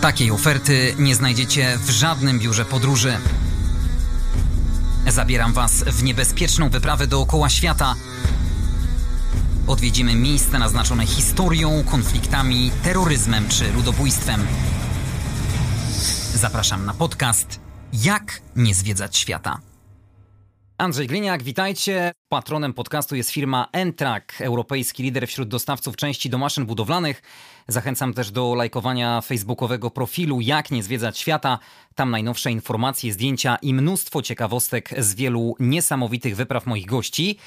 Takiej oferty nie znajdziecie w żadnym biurze podróży. Zabieram Was w niebezpieczną wyprawę dookoła świata. Odwiedzimy miejsca naznaczone historią, konfliktami, terroryzmem czy ludobójstwem. Zapraszam na podcast Jak nie zwiedzać świata. Andrzej Gliniak, witajcie. Patronem podcastu jest firma Entrak, europejski lider wśród dostawców części do maszyn budowlanych. Zachęcam też do lajkowania facebookowego profilu Jak nie zwiedzać świata. Tam najnowsze informacje, zdjęcia i mnóstwo ciekawostek z wielu niesamowitych wypraw moich gości.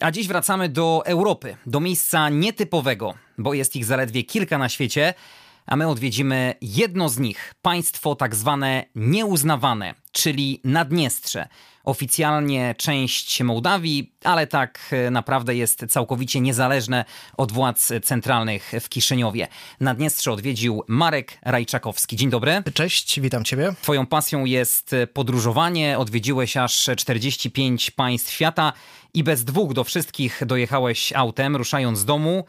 A dziś wracamy do Europy, do miejsca nietypowego, bo jest ich zaledwie kilka na świecie a my odwiedzimy jedno z nich, państwo tak zwane nieuznawane, czyli Naddniestrze. Oficjalnie część Mołdawii, ale tak e, naprawdę jest całkowicie niezależne od władz centralnych w Kiszyniowie. Naddniestrze odwiedził Marek Rajczakowski. Dzień dobry. Cześć, witam Ciebie. Twoją pasją jest podróżowanie. Odwiedziłeś aż 45 państw świata i bez dwóch do wszystkich dojechałeś autem, ruszając z domu.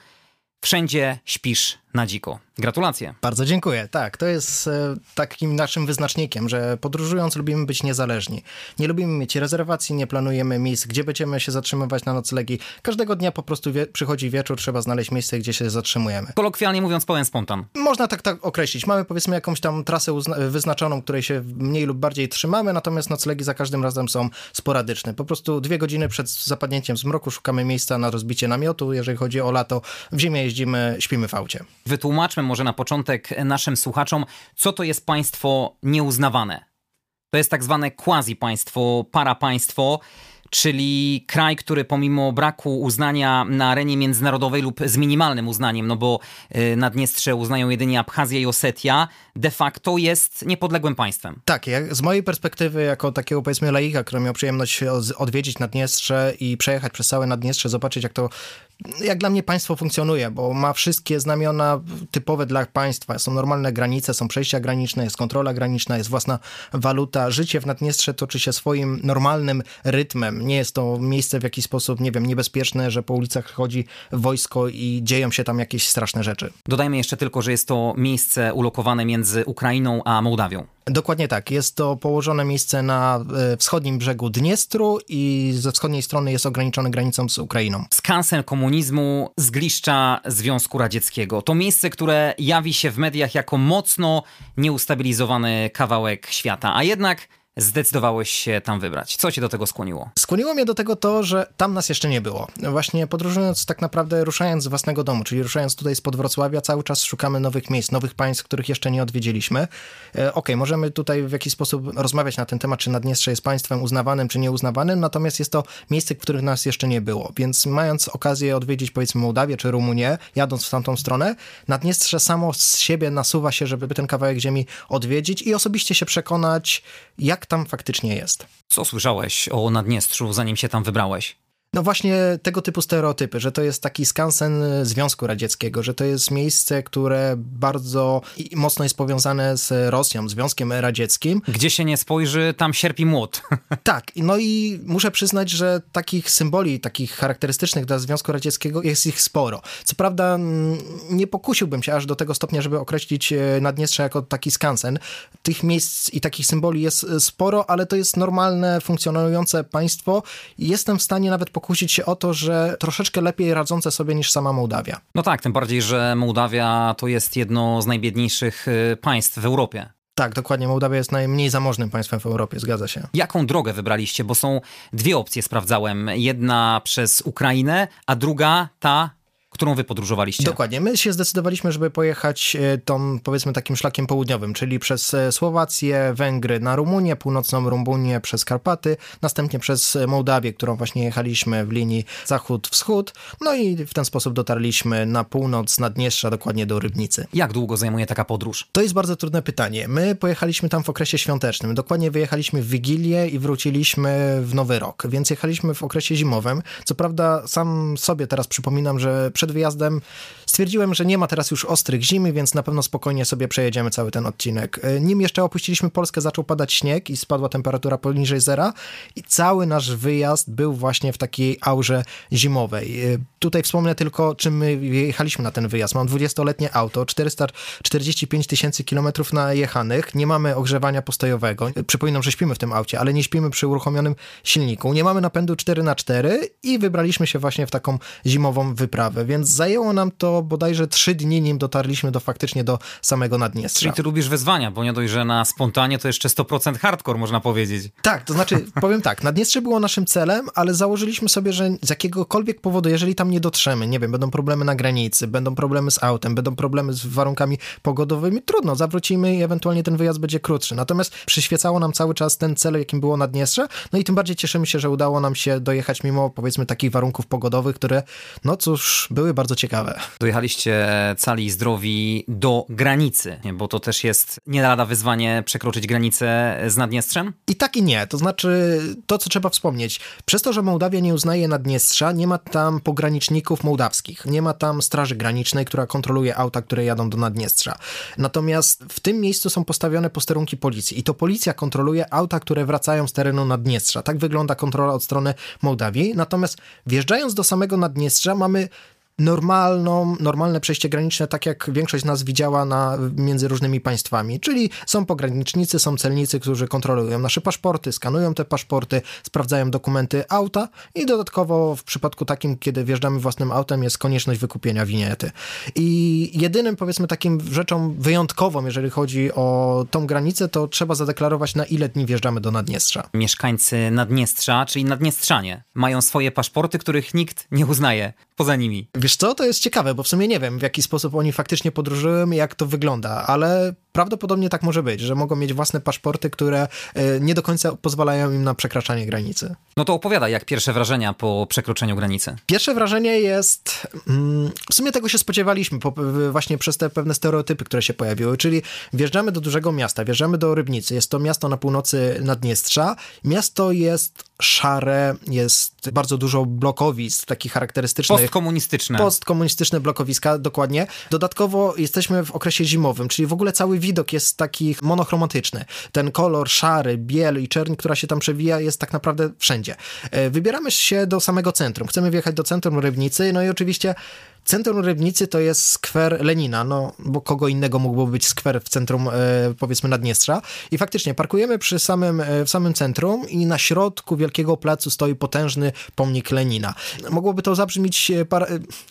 Wszędzie śpisz na dziko. Gratulacje. Bardzo dziękuję. Tak, to jest e, takim naszym wyznacznikiem, że podróżując lubimy być niezależni. Nie lubimy mieć rezerwacji, nie planujemy miejsc, gdzie będziemy się zatrzymywać na noclegi. Każdego dnia po prostu wie, przychodzi wieczór, trzeba znaleźć miejsce, gdzie się zatrzymujemy. Kolokwialnie mówiąc, pełen spontan. Można tak, tak określić. Mamy powiedzmy jakąś tam trasę wyznaczoną, której się mniej lub bardziej trzymamy, natomiast noclegi za każdym razem są sporadyczne. Po prostu dwie godziny przed zapadnięciem zmroku szukamy miejsca na rozbicie namiotu. Jeżeli chodzi o lato, w zimie jeździmy, śpimy w aucie. Wytłumaczmy może na początek naszym słuchaczom, co to jest państwo nieuznawane. To jest tak zwane quasi-państwo, parapaństwo, czyli kraj, który pomimo braku uznania na arenie międzynarodowej lub z minimalnym uznaniem, no bo y, Naddniestrze uznają jedynie Abchazja i Osetia, de facto jest niepodległym państwem. Tak, z mojej perspektywy, jako takiego powiedzmy laika, który miał przyjemność odwiedzić Naddniestrze i przejechać przez całe Naddniestrze, zobaczyć jak to jak dla mnie państwo funkcjonuje, bo ma wszystkie znamiona typowe dla państwa. Są normalne granice, są przejścia graniczne, jest kontrola graniczna, jest własna waluta. Życie w Naddniestrze toczy się swoim normalnym rytmem. Nie jest to miejsce w jakiś sposób, nie wiem, niebezpieczne, że po ulicach chodzi wojsko i dzieją się tam jakieś straszne rzeczy. Dodajmy jeszcze tylko, że jest to miejsce ulokowane między Ukrainą a Mołdawią. Dokładnie tak. Jest to położone miejsce na e, wschodnim brzegu Dniestru i ze wschodniej strony jest ograniczone granicą z Ukrainą. Skansen komunizmu, zgliszcza Związku Radzieckiego. To miejsce, które jawi się w mediach jako mocno nieustabilizowany kawałek świata, a jednak zdecydowałeś się tam wybrać? Co cię do tego skłoniło? Skłoniło mnie do tego to, że tam nas jeszcze nie było. Właśnie podróżując tak naprawdę, ruszając z własnego domu, czyli ruszając tutaj spod Wrocławia, cały czas szukamy nowych miejsc, nowych państw, których jeszcze nie odwiedziliśmy. E, Okej, okay, możemy tutaj w jakiś sposób rozmawiać na ten temat, czy Naddniestrze jest państwem uznawanym, czy nieuznawanym, natomiast jest to miejsce, w których nas jeszcze nie było. Więc mając okazję odwiedzić powiedzmy Mołdawię czy Rumunię, jadąc w tamtą stronę, Naddniestrze samo z siebie nasuwa się, żeby ten kawałek ziemi odwiedzić i osobiście się przekonać, jak tam faktycznie jest. Co słyszałeś o Naddniestrzu, zanim się tam wybrałeś? No właśnie tego typu stereotypy, że to jest taki skansen Związku Radzieckiego, że to jest miejsce, które bardzo mocno jest powiązane z Rosją, Związkiem Radzieckim. Gdzie się nie spojrzy, tam sierpi młot. Tak, no i muszę przyznać, że takich symboli, takich charakterystycznych dla Związku Radzieckiego jest ich sporo. Co prawda nie pokusiłbym się aż do tego stopnia, żeby określić e, Naddniestrze jako taki skansen. Tych miejsc i takich symboli jest e, sporo, ale to jest normalne, funkcjonujące państwo. Jestem w stanie nawet pokusić się o to, że troszeczkę lepiej radzące sobie niż sama Mołdawia. No tak, tym bardziej, że Mołdawia to jest jedno z najbiedniejszych y, państw w Europie. Tak, dokładnie. Mołdawia jest najmniej zamożnym państwem w Europie, zgadza się. Jaką drogę wybraliście? Bo są dwie opcje, sprawdzałem. Jedna przez Ukrainę, a druga ta którą wy podróżowaliście. Dokładnie. My się zdecydowaliśmy, żeby pojechać e, tą, powiedzmy, takim szlakiem południowym, czyli przez e, Słowację, Węgry na Rumunię, północną Rumunię przez Karpaty, następnie przez Mołdawię, którą właśnie jechaliśmy w linii zachód-wschód, no i w ten sposób dotarliśmy na północ Naddniestrza, dokładnie do Rybnicy. Jak długo zajmuje taka podróż? To jest bardzo trudne pytanie. My pojechaliśmy tam w okresie świątecznym. Dokładnie wyjechaliśmy w Wigilię i wróciliśmy w Nowy Rok, więc jechaliśmy w okresie zimowym. Co prawda sam sobie teraz przypominam, że przed wyjazdem stwierdziłem, że nie ma teraz już ostrych zimy, więc na pewno spokojnie sobie przejedziemy cały ten odcinek. E, nim jeszcze opuściliśmy Polskę, zaczął padać śnieg i spadła temperatura poniżej zera i cały nasz wyjazd był właśnie w takiej aurze zimowej. E, tutaj wspomnę tylko, czym my jechaliśmy na ten wyjazd. Mam 20-letnie auto, 445 tysięcy kilometrów najechanych, nie mamy ogrzewania postojowego. Przypominam, że śpimy w tym aucie, ale nie śpimy przy uruchomionym silniku. Nie mamy napędu 4x4 i wybraliśmy się właśnie w taką zimową wyprawę, więc zajęło nam to bodajże 3 dni, nim dotarliśmy do faktycznie do samego Naddniestrza. Czyli ty lubisz wyzwania, bo nie dość, że na spontanie to jeszcze 100% hardcore, można powiedzieć. Tak, to znaczy, powiem tak, Naddniestrze było naszym celem, ale założyliśmy sobie, że z jakiegokolwiek powodu, jeżeli tam nie dotrzemy, nie wiem, będą problemy na granicy, będą problemy z autem, będą problemy z warunkami pogodowymi, trudno, zawrócimy i ewentualnie ten wyjazd będzie krótszy. Natomiast przyświecało nam cały czas ten cel, jakim było Naddniestrze, no i tym bardziej cieszymy się, że udało nam się dojechać mimo, powiedzmy, takich warunków pogodowych, które, no cóż, były bardzo ciekawe. Dojechaliście cali i zdrowi do granicy, bo to też jest nie lada wyzwanie przekroczyć granicę z Naddniestrzem? I tak i nie, to znaczy to, co trzeba wspomnieć, przez to, że Mołdawia nie uznaje Naddniestrza, nie ma tam pograniczników mołdawskich, nie ma tam straży granicznej, która kontroluje auta, które jadą do Naddniestrza. Natomiast w tym miejscu są postawione posterunki policji i to policja kontroluje auta, które wracają z terenu Naddniestrza. Tak wygląda kontrola od strony Mołdawii. Natomiast wjeżdżając do samego Naddniestrza mamy normalną, normalne przejście graniczne, tak jak większość nas widziała na, między różnymi państwami. Czyli są pogranicznicy, są celnicy, którzy kontrolują nasze paszporty, skanują te paszporty, sprawdzają dokumenty auta i dodatkowo w przypadku takim, kiedy wjeżdżamy własnym autem, jest konieczność wykupienia winiety. I jedynym, powiedzmy, takim rzeczą wyjątkową, jeżeli chodzi o tą granicę, to trzeba zadeklarować, na ile dni wjeżdżamy do Naddniestrza. Mieszkańcy Naddniestrza, czyli Naddniestrzanie, mają swoje paszporty, których nikt nie uznaje poza nimi. Wiesz co, to jest ciekawe, bo w sumie nie wiem, w jaki sposób oni faktycznie podróżują i jak to wygląda, ale prawdopodobnie tak może być, że mogą mieć własne paszporty, które e, nie do końca pozwalają im na przekraczanie granicy. No to opowiadaj, jak pierwsze wrażenia po przekroczeniu granicy? Pierwsze wrażenie jest, mm, w sumie tego się spodziewaliśmy, właśnie przez te pewne stereotypy, które się pojawiły, czyli wjeżdżamy do dużego miasta, wjeżdżamy do Rybnicy, jest to miasto na północy Naddniestrza, miasto jest szare, jest bardzo dużo blokowisk takich charakterystycznych. Postkomunistyczne. Postkomunistyczne blokowiska, dokładnie. Dodatkowo jesteśmy w okresie zimowym, czyli w ogóle cały widok jest taki monochromatyczny. Ten kolor szary, biel i czerń, która się tam przewija, jest tak naprawdę wszędzie. E, wybieramy się do samego centrum. Chcemy wjechać do centrum Rybnicy, no i oczywiście Centrum Rybnicy to jest skwer Lenina, no bo kogo innego mógłby być skwer w centrum, e, powiedzmy, Naddniestrza. I faktycznie parkujemy przy samym, e, w samym centrum i na środku wielkiego placu stoi potężny pomnik Lenina. Mogłoby to zabrzmieć e,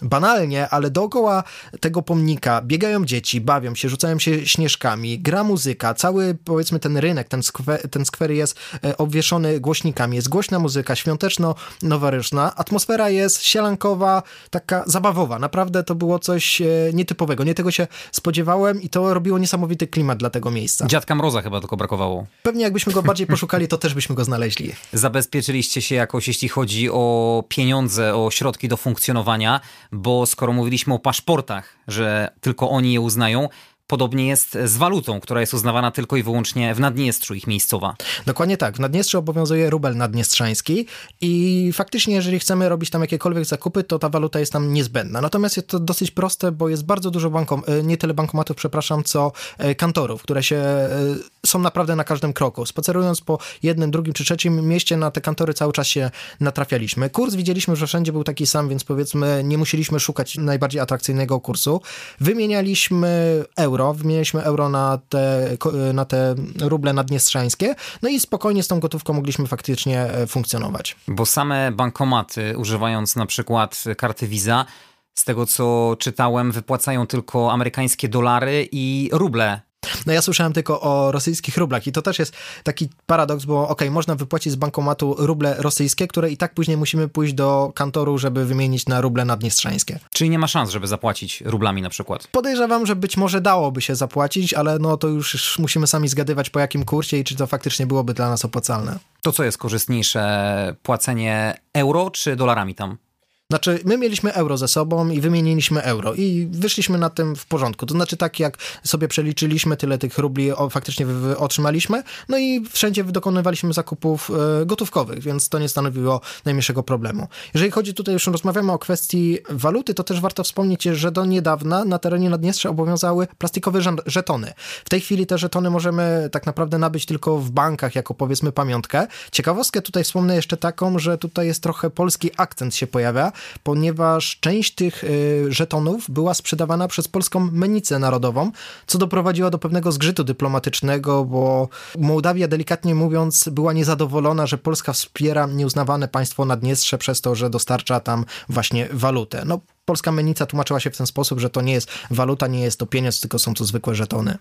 banalnie, ale dookoła tego pomnika biegają dzieci, bawią się, rzucają się śnieżkami, gra muzyka, cały, powiedzmy, ten rynek, ten skwer, ten skwer jest obwieszony głośnikami, jest głośna muzyka, świąteczno-noworoczna, atmosfera jest sielankowa, taka zabawowa, naprawdę to było coś e, nietypowego. Nie tego się spodziewałem i to robiło niesamowity klimat dla tego miejsca. Dziadka Mroza chyba tylko brakowało. Pewnie jakbyśmy go bardziej poszukali, to też byśmy go znaleźli. Zabezpieczyliście się jakoś, jeśli chodzi o pieniądze, o środki do funkcjonowania, bo skoro mówiliśmy o paszportach, że tylko oni je uznają, Podobnie jest z walutą, która jest uznawana tylko i wyłącznie w Naddniestrzu, ich miejscowa. Dokładnie tak. W Naddniestrzu obowiązuje rubel naddniestrzański i faktycznie, jeżeli chcemy robić tam jakiekolwiek zakupy, to ta waluta jest tam niezbędna. Natomiast jest to dosyć proste, bo jest bardzo dużo bankom, e, nie tyle bankomatów, przepraszam, co e, kantorów, które się e, są naprawdę na każdym kroku. Spacerując po jednym, drugim czy trzecim mieście na te kantory cały czas się natrafialiśmy. Kurs widzieliśmy, że wszędzie był taki sam, więc powiedzmy nie musieliśmy szukać najbardziej atrakcyjnego kursu. Wymienialiśmy euro euro, wymieniliśmy euro na te, na te ruble naddniestrzańskie, no i spokojnie z tą gotówką mogliśmy faktycznie e, funkcjonować. Bo same bankomaty, używając na przykład karty Visa, z tego co czytałem, wypłacają tylko amerykańskie dolary i ruble no ja słyszałem tylko o rosyjskich rublach i to też jest taki paradoks, bo ok, można wypłacić z bankomatu ruble rosyjskie, które i tak później musimy pójść do kantoru, żeby wymienić na ruble naddniestrzańskie. Czyli nie ma szans, żeby zapłacić rublami na przykład? Podejrzewam, że być może dałoby się zapłacić, ale no to już musimy sami zgadywać po jakim kursie i czy to faktycznie byłoby dla nas opłacalne. To co jest korzystniejsze, płacenie euro czy dolarami tam? Znaczy, my mieliśmy euro ze sobą i wymieniliśmy euro i wyszliśmy na tym w porządku. To znaczy, tak jak sobie przeliczyliśmy, tyle tych rubli faktycznie otrzymaliśmy, no i wszędzie dokonywaliśmy zakupów e, gotówkowych, więc to nie stanowiło najmniejszego problemu. Jeżeli chodzi tutaj, już rozmawiamy o kwestii waluty, to też warto wspomnieć, że do niedawna na terenie Naddniestrza obowiązały plastikowe żetony. W tej chwili te żetony możemy tak naprawdę nabyć tylko w bankach, jako powiedzmy pamiątkę. Ciekawostkę tutaj wspomnę jeszcze taką, że tutaj jest trochę polski akcent się pojawia, ponieważ część tych y, żetonów była sprzedawana przez polską menicę narodową, co doprowadziło do pewnego zgrzytu dyplomatycznego, bo Mołdawia, delikatnie mówiąc, była niezadowolona, że Polska wspiera nieuznawane państwo Naddniestrze przez to, że dostarcza tam właśnie walutę. No, polska menica tłumaczyła się w ten sposób, że to nie jest waluta, nie jest to pieniądz, tylko są to zwykłe żetony.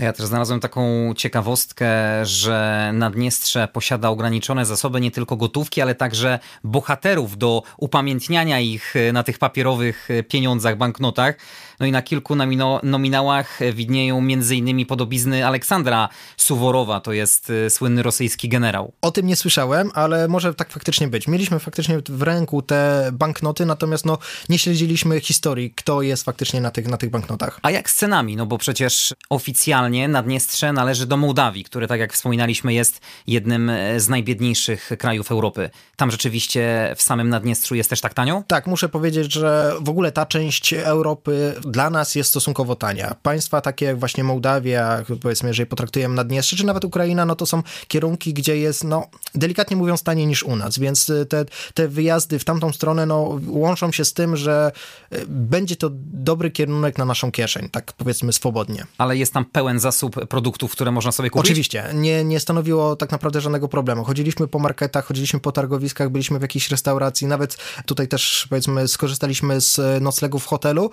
Ja też znalazłem taką ciekawostkę, że Naddniestrze posiada ograniczone zasoby nie tylko gotówki, ale także bohaterów do upamiętniania ich na tych papierowych pieniądzach, banknotach. No i na kilku nominałach widnieją m.in. podobizny Aleksandra Suworowa, to jest y, słynny rosyjski generał. O tym nie słyszałem, ale może tak faktycznie być. Mieliśmy faktycznie w ręku te banknoty, natomiast no, nie śledziliśmy historii, kto jest faktycznie na tych, na tych banknotach. A jak z cenami? No bo przecież oficjalnie Naddniestrze należy do Mołdawii, które tak jak wspominaliśmy jest jednym e, z najbiedniejszych krajów Europy. Tam rzeczywiście w samym Naddniestrzu jest też tak tanio? Tak, muszę powiedzieć, że w ogóle ta część Europy dla nas jest stosunkowo tania. Państwa takie jak właśnie Mołdawia, powiedzmy, jeżeli potraktujemy Naddniestrze, czy nawet Ukraina, no to są kierunki, gdzie jest, no, delikatnie mówiąc, taniej niż u nas, więc y, te, te wyjazdy w tamtą stronę, no, łączą się z tym, że y, będzie to dobry kierunek na naszą kieszeń, tak powiedzmy swobodnie. Ale jest tam pełen zasób produktów, które można sobie kupić? Oczywiście, nie, nie stanowiło tak naprawdę żadnego problemu. Chodziliśmy po marketach, chodziliśmy po targowiskach, byliśmy w jakiejś restauracji, nawet tutaj też, powiedzmy, skorzystaliśmy z noclegu w hotelu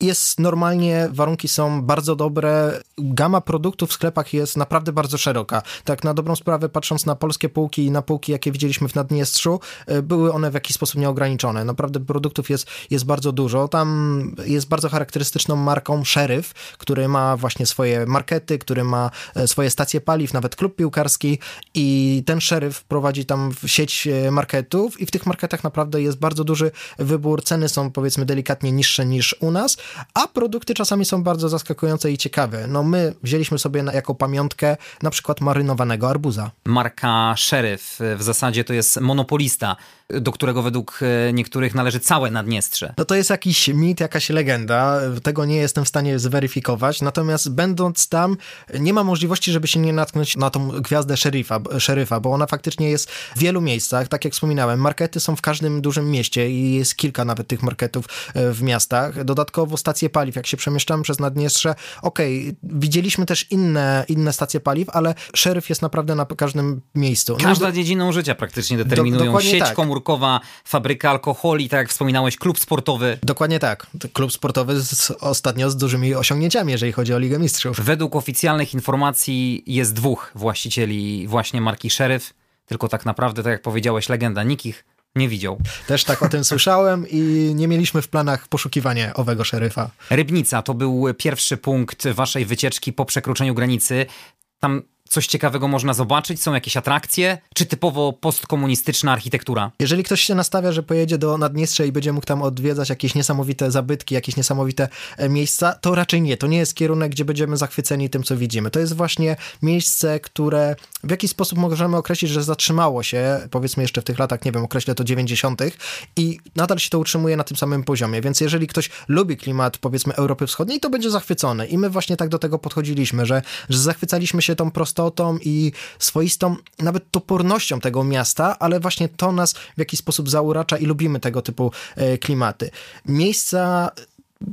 jest normalnie, warunki są bardzo dobre, gama produktów w sklepach jest naprawdę bardzo szeroka. Tak na dobrą sprawę, patrząc na polskie półki i na półki, jakie widzieliśmy w Naddniestrzu, e, były one w jakiś sposób nieograniczone. Naprawdę produktów jest, jest bardzo dużo. Tam jest bardzo charakterystyczną marką Sheriff, który ma właśnie swoje markety, który ma e, swoje stacje paliw, nawet klub piłkarski i ten Sheriff prowadzi tam sieć e, marketów i w tych marketach naprawdę jest bardzo duży wybór. Ceny są powiedzmy delikatnie niższe niż u nas, a produkty czasami są bardzo zaskakujące i ciekawe. No my wzięliśmy sobie na, jako pamiątkę na przykład marynowanego arbuza. Marka Sheriff w zasadzie to jest monopolista do którego według e, niektórych należy całe Naddniestrze. No to jest jakiś mit, jakaś legenda, tego nie jestem w stanie zweryfikować, natomiast będąc tam nie ma możliwości, żeby się nie natknąć na tą gwiazdę szeryfa, szeryfa, bo ona faktycznie jest w wielu miejscach, tak jak wspominałem, markety są w każdym dużym mieście i jest kilka nawet tych marketów e, w miastach. Dodatkowo stacje paliw, jak się przemieszczamy przez Naddniestrze, okej, okay, widzieliśmy też inne, inne stacje paliw, ale szeryf jest naprawdę na każdym miejscu. No Każda no, dziedziną życia praktycznie determinują do, sieć tak. komórkowa, fabryka alkoholi, tak jak wspominałeś, klub sportowy. Dokładnie tak. Klub sportowy z, ostatnio z dużymi osiągnięciami, jeżeli chodzi o Ligę Mistrzów. Według oficjalnych informacji jest dwóch właścicieli właśnie marki Sheriff, tylko tak naprawdę, tak jak powiedziałeś, legenda nikich nie widział. Też tak o tym słyszałem i nie mieliśmy w planach poszukiwania owego szeryfa. Rybnica to był pierwszy punkt waszej wycieczki po przekroczeniu granicy. Tam coś ciekawego można zobaczyć? Są jakieś atrakcje? Czy typowo postkomunistyczna architektura? Jeżeli ktoś się nastawia, że pojedzie do Naddniestrza i będzie mógł tam odwiedzać jakieś niesamowite zabytki, jakieś niesamowite e, miejsca, to raczej nie. To nie jest kierunek, gdzie będziemy zachwyceni tym, co widzimy. To jest właśnie miejsce, które w jakiś sposób możemy określić, że zatrzymało się, powiedzmy jeszcze w tych latach, nie wiem, określę to 90. i nadal się to utrzymuje na tym samym poziomie. Więc jeżeli ktoś lubi klimat, powiedzmy, Europy Wschodniej, to będzie zachwycony. I my właśnie tak do tego podchodziliśmy, że, że zachwycaliśmy się tą prostą prostotą i swoistą nawet topornością tego miasta, ale właśnie to nas w jakiś sposób zauracza i lubimy tego typu e, klimaty. Miejsca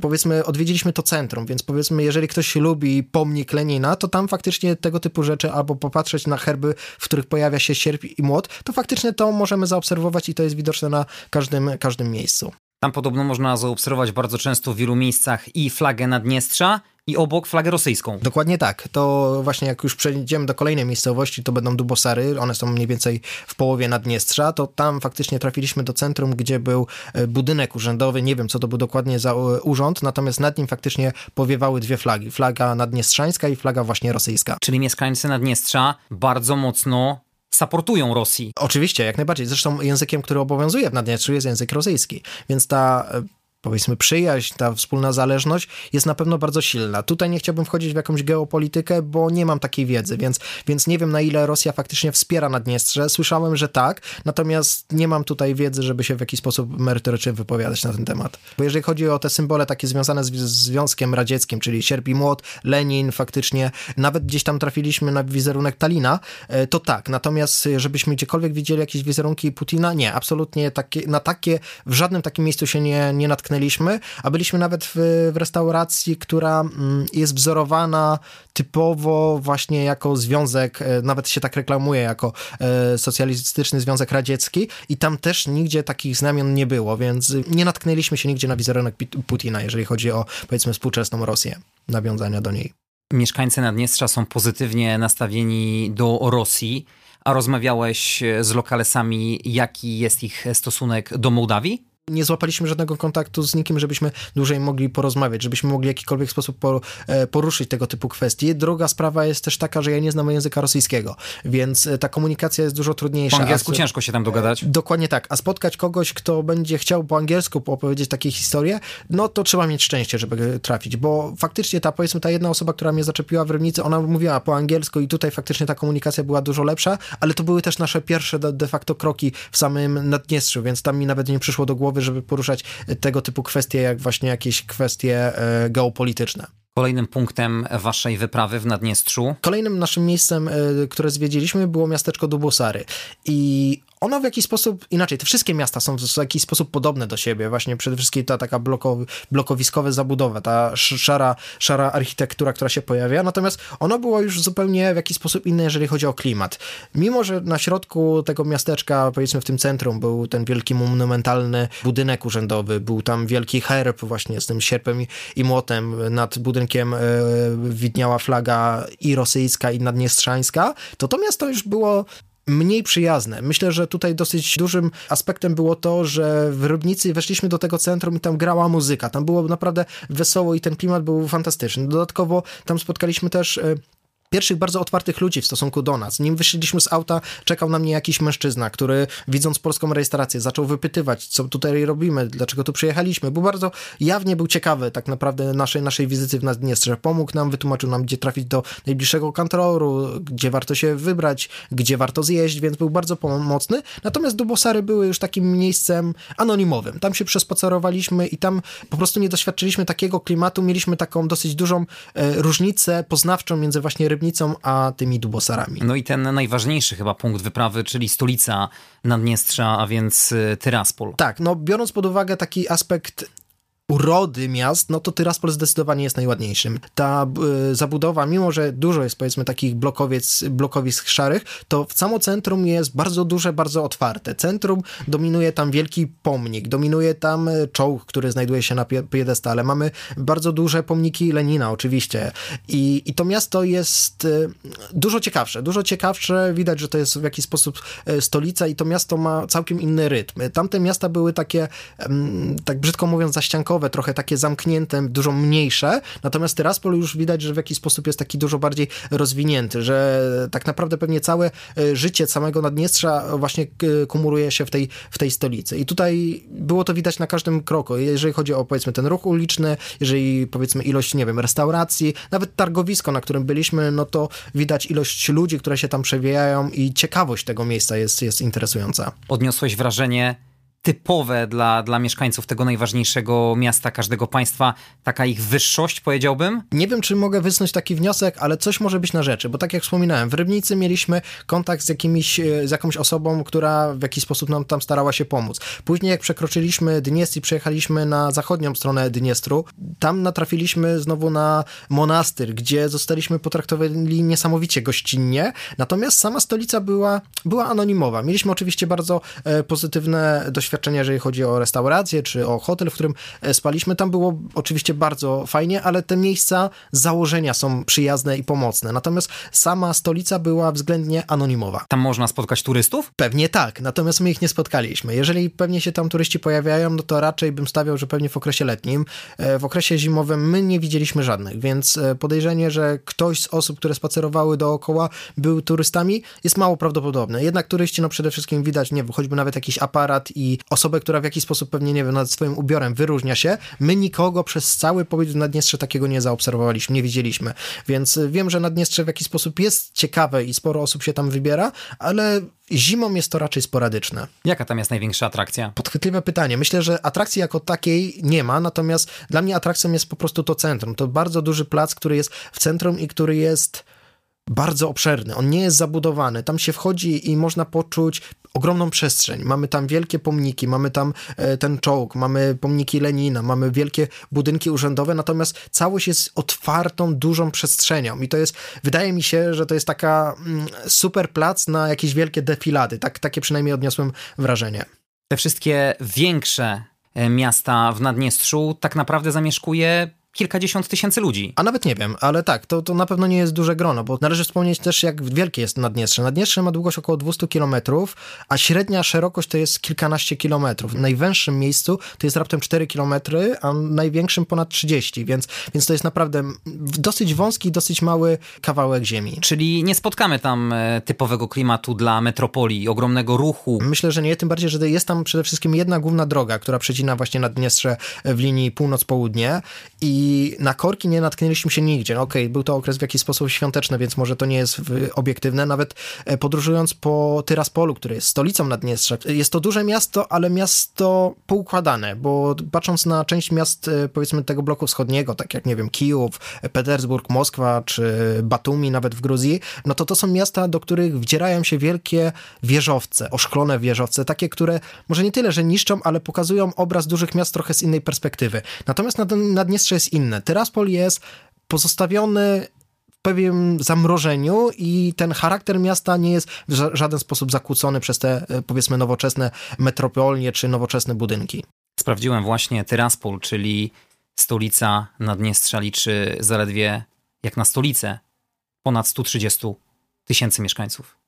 powiedzmy, odwiedziliśmy to centrum, więc powiedzmy, jeżeli ktoś lubi pomnik Lenina, to tam faktycznie tego typu rzeczy, albo popatrzeć na herby, w których pojawia się sierp i młot, to faktycznie to możemy zaobserwować i to jest widoczne na każdym, każdym miejscu. Tam podobno można zaobserwować bardzo często w wielu miejscach i flagę Naddniestrza, i obok flagę rosyjską. Dokładnie tak. To właśnie jak już przejdziemy do kolejnej miejscowości, to będą Dubosary, one są mniej więcej w połowie Naddniestrza, to tam faktycznie trafiliśmy do centrum, gdzie był e, budynek urzędowy, nie wiem co to był dokładnie za e, urząd, natomiast nad nim faktycznie powiewały dwie flagi. Flaga naddniestrzańska i flaga właśnie rosyjska. Czyli mieszkańcy Naddniestrza bardzo mocno supportują Rosji. Oczywiście, jak najbardziej. Zresztą językiem, który obowiązuje w Naddniestrzu jest język rosyjski, więc ta e, powiedzmy przyjaźń, ta wspólna zależność jest na pewno bardzo silna. Tutaj nie chciałbym wchodzić w jakąś geopolitykę, bo nie mam takiej wiedzy, więc, więc nie wiem na ile Rosja faktycznie wspiera Naddniestrze. Słyszałem, że tak, natomiast nie mam tutaj wiedzy, żeby się w jakiś sposób merytorycznie wypowiadać na ten temat. Bo jeżeli chodzi o te symbole takie związane z Związkiem Radzieckim, czyli sierp i młot, Lenin faktycznie, nawet gdzieś tam trafiliśmy na wizerunek Talina, e, to tak. Natomiast żebyśmy gdziekolwiek widzieli jakieś wizerunki Putina, nie, absolutnie takie, na takie w żadnym takim miejscu się nie, nie natknęliśmy a byliśmy nawet w, w restauracji, która mm, jest wzorowana typowo właśnie jako związek, e, nawet się tak reklamuje, jako e, socjalistyczny Związek Radziecki i tam też nigdzie takich znamion nie było, więc nie natknęliśmy się nigdzie na wizerunek Putina, jeżeli chodzi o powiedzmy współczesną Rosję, nawiązania do niej. Mieszkańcy Naddniestrza są pozytywnie nastawieni do Rosji, a rozmawiałeś z lokalesami, jaki jest ich stosunek do Mołdawii? Nie złapaliśmy żadnego kontaktu z nikim, żebyśmy dłużej mogli porozmawiać, żebyśmy mogli w jakikolwiek sposób e, poruszyć tego typu kwestie. Druga sprawa jest też taka, że ja nie znam języka rosyjskiego, więc e, ta komunikacja jest dużo trudniejsza. Po angielsku a, ciężko się tam dogadać. Dokładnie tak. A spotkać kogoś, kto będzie chciał po angielsku opowiedzieć takie historie, no to trzeba mieć szczęście, żeby trafić, bo faktycznie ta, powiedzmy, ta jedna osoba, która mnie zaczepiła w Rybnicy, ona mówiła po angielsku i tutaj faktycznie ta komunikacja była dużo lepsza, ale to były też nasze pierwsze de facto kroki w samym Naddniestrzu, więc tam mi nawet nie przyszło do głowy, głowy, żeby poruszać tego typu kwestie, jak właśnie jakieś kwestie e, geopolityczne. Kolejnym punktem waszej wyprawy w Naddniestrzu? Kolejnym naszym miejscem, e, które zwiedziliśmy, było miasteczko Dubosary. I ono w jakiś sposób, inaczej, te wszystkie miasta są w jakiś sposób podobne do siebie, właśnie przede wszystkim ta taka blokowi, blokowiskowa zabudowa, ta szara, szara architektura, która się pojawia, natomiast ono było już zupełnie w jakiś sposób inne, jeżeli chodzi o klimat. Mimo, że na środku tego miasteczka, powiedzmy w tym centrum, był ten wielki monumentalny budynek urzędowy, był tam wielki herb właśnie z tym sierpem i, i młotem, nad budynkiem e, widniała flaga i rosyjska, i naddniestrzańska, to to miasto już było mniej przyjazne. Myślę, że tutaj dosyć dużym aspektem było to, że w Rybnicy weszliśmy do tego centrum i tam grała muzyka. Tam było naprawdę wesoło i ten klimat był fantastyczny. Dodatkowo tam spotkaliśmy też e, pierwszych bardzo otwartych ludzi w stosunku do nas. Nim wyszliśmy z auta, czekał na mnie jakiś mężczyzna, który widząc polską rejestrację zaczął wypytywać, co tutaj robimy, dlaczego tu przyjechaliśmy. Był bardzo jawnie był ciekawy tak naprawdę naszej, naszej wizyty w Naddniestrze. Pomógł nam, wytłumaczył nam, gdzie trafić do najbliższego kantoru, gdzie warto się wybrać, gdzie warto zjeść, więc był bardzo pomocny. Natomiast Dubosary były już takim miejscem anonimowym. Tam się przespacerowaliśmy i tam po prostu nie doświadczyliśmy takiego klimatu. Mieliśmy taką dosyć dużą e, różnicę poznawczą między właśnie a tymi dubosarami. No i ten najważniejszy chyba punkt wyprawy, czyli stolica Naddniestrza, a więc y, Tyraspol. Tak, no biorąc pod uwagę taki aspekt urody miast, no to Tyraspol zdecydowanie jest najładniejszym. Ta y, zabudowa, mimo że dużo jest powiedzmy takich blokowiec, blokowisk szarych, to w samo centrum jest bardzo duże, bardzo otwarte. Centrum dominuje tam wielki pomnik, dominuje tam e, czołg, który znajduje się na piedestale. Mamy bardzo duże pomniki Lenina oczywiście i, i to miasto jest y, dużo ciekawsze, dużo ciekawsze. Widać, że to jest w jakiś sposób y, stolica i to miasto ma całkiem inny rytm. Tamte miasta były takie, tak brzydko mówiąc, zaściankowe trochę takie zamknięte, dużo mniejsze, natomiast Tyraspol już widać, że w jakiś sposób jest taki dużo bardziej rozwinięty, że tak naprawdę pewnie całe e, życie samego Naddniestrza właśnie e, kumuluje się w tej, w tej stolicy. I tutaj było to widać na każdym kroku, jeżeli chodzi o powiedzmy ten ruch uliczny, jeżeli powiedzmy ilość, nie wiem, restauracji, nawet targowisko, na którym byliśmy, no to widać ilość ludzi, które się tam przewijają i ciekawość tego miejsca jest, jest interesująca. Odniosłeś wrażenie, typowe dla, dla mieszkańców tego najważniejszego miasta każdego państwa, taka ich wyższość, powiedziałbym? Nie wiem, czy mogę wysnuć taki wniosek, ale coś może być na rzeczy, bo tak jak wspominałem, w Rybnicy mieliśmy kontakt z, jakimiś, e, z jakąś osobą, która w jakiś sposób nam tam starała się pomóc. Później jak przekroczyliśmy Dniestr i przejechaliśmy na zachodnią stronę Dniestru, tam natrafiliśmy znowu na monastyr, gdzie zostaliśmy potraktowani niesamowicie gościnnie, natomiast sama stolica była, była anonimowa. Mieliśmy oczywiście bardzo e, pozytywne doświadczenia doświadczenia, jeżeli chodzi o restaurację, czy o hotel, w którym e, spaliśmy. Tam było oczywiście bardzo fajnie, ale te miejsca założenia są przyjazne i pomocne. Natomiast sama stolica była względnie anonimowa. Tam można spotkać turystów? Pewnie tak, natomiast my ich nie spotkaliśmy. Jeżeli pewnie się tam turyści pojawiają, no to raczej bym stawiał, że pewnie w okresie letnim. E, w okresie zimowym my nie widzieliśmy żadnych, więc e, podejrzenie, że ktoś z osób, które spacerowały dookoła, był turystami, jest mało prawdopodobne. Jednak turyści, no przede wszystkim widać, nie wiem, choćby nawet jakiś aparat i osobę, która w jakiś sposób pewnie, nie wiem, nad swoim ubiorem wyróżnia się. My nikogo przez cały pobyt w Naddniestrze takiego nie zaobserwowaliśmy, nie widzieliśmy. Więc e, wiem, że Naddniestrze w jakiś sposób jest ciekawe i sporo osób się tam wybiera, ale zimą jest to raczej sporadyczne. Jaka tam jest największa atrakcja? Podchwytliwe pytanie. Myślę, że atrakcji jako takiej nie ma, natomiast dla mnie atrakcją jest po prostu to centrum. To bardzo duży plac, który jest w centrum i który jest bardzo obszerny. On nie jest zabudowany. Tam się wchodzi i można poczuć ogromną przestrzeń. Mamy tam wielkie pomniki, mamy tam e, ten czołg, mamy pomniki Lenina, mamy wielkie budynki urzędowe, natomiast całość jest otwartą, dużą przestrzenią i to jest, wydaje mi się, że to jest taka mm, super plac na jakieś wielkie defilady. Tak, takie przynajmniej odniosłem wrażenie. Te wszystkie większe e, miasta w Naddniestrzu tak naprawdę zamieszkuje kilkadziesiąt tysięcy ludzi. A nawet nie wiem, ale tak, to, to na pewno nie jest duże grono, bo należy wspomnieć też, jak wielkie jest Naddniestrze. Naddniestrze ma długość około 200 km, a średnia szerokość to jest kilkanaście kilometrów. W najwęższym miejscu to jest raptem 4 km, a największym ponad 30, więc, więc to jest naprawdę dosyć wąski, dosyć mały kawałek ziemi. Czyli nie spotkamy tam e, typowego klimatu dla metropolii, ogromnego ruchu. Myślę, że nie, tym bardziej, że jest tam przede wszystkim jedna główna droga, która przecina właśnie Naddniestrze w linii północ-południe i i na korki nie natknęliśmy się nigdzie. No okej, okay, był to okres w jakiś sposób świąteczny, więc może to nie jest obiektywne. Nawet e, podróżując po Tyraspolu, który jest stolicą Naddniestrza, jest to duże miasto, ale miasto poukładane, bo patrząc na część miast, e, powiedzmy, tego bloku wschodniego, tak jak, nie wiem, Kijów, Petersburg, Moskwa, czy Batumi nawet w Gruzji, no to to są miasta, do których wdzierają się wielkie wieżowce, oszklone wieżowce, takie, które może nie tyle, że niszczą, ale pokazują obraz dużych miast trochę z innej perspektywy. Natomiast Naddniestrze jest inne. Tyraspol jest pozostawiony w pewnym zamrożeniu i ten charakter miasta nie jest w żaden sposób zakłócony przez te, e, powiedzmy, nowoczesne metropolie czy nowoczesne budynki. Sprawdziłem właśnie Tyraspol, czyli stolica Naddniestrza liczy zaledwie, jak na stolicę, ponad 130 tysięcy mieszkańców.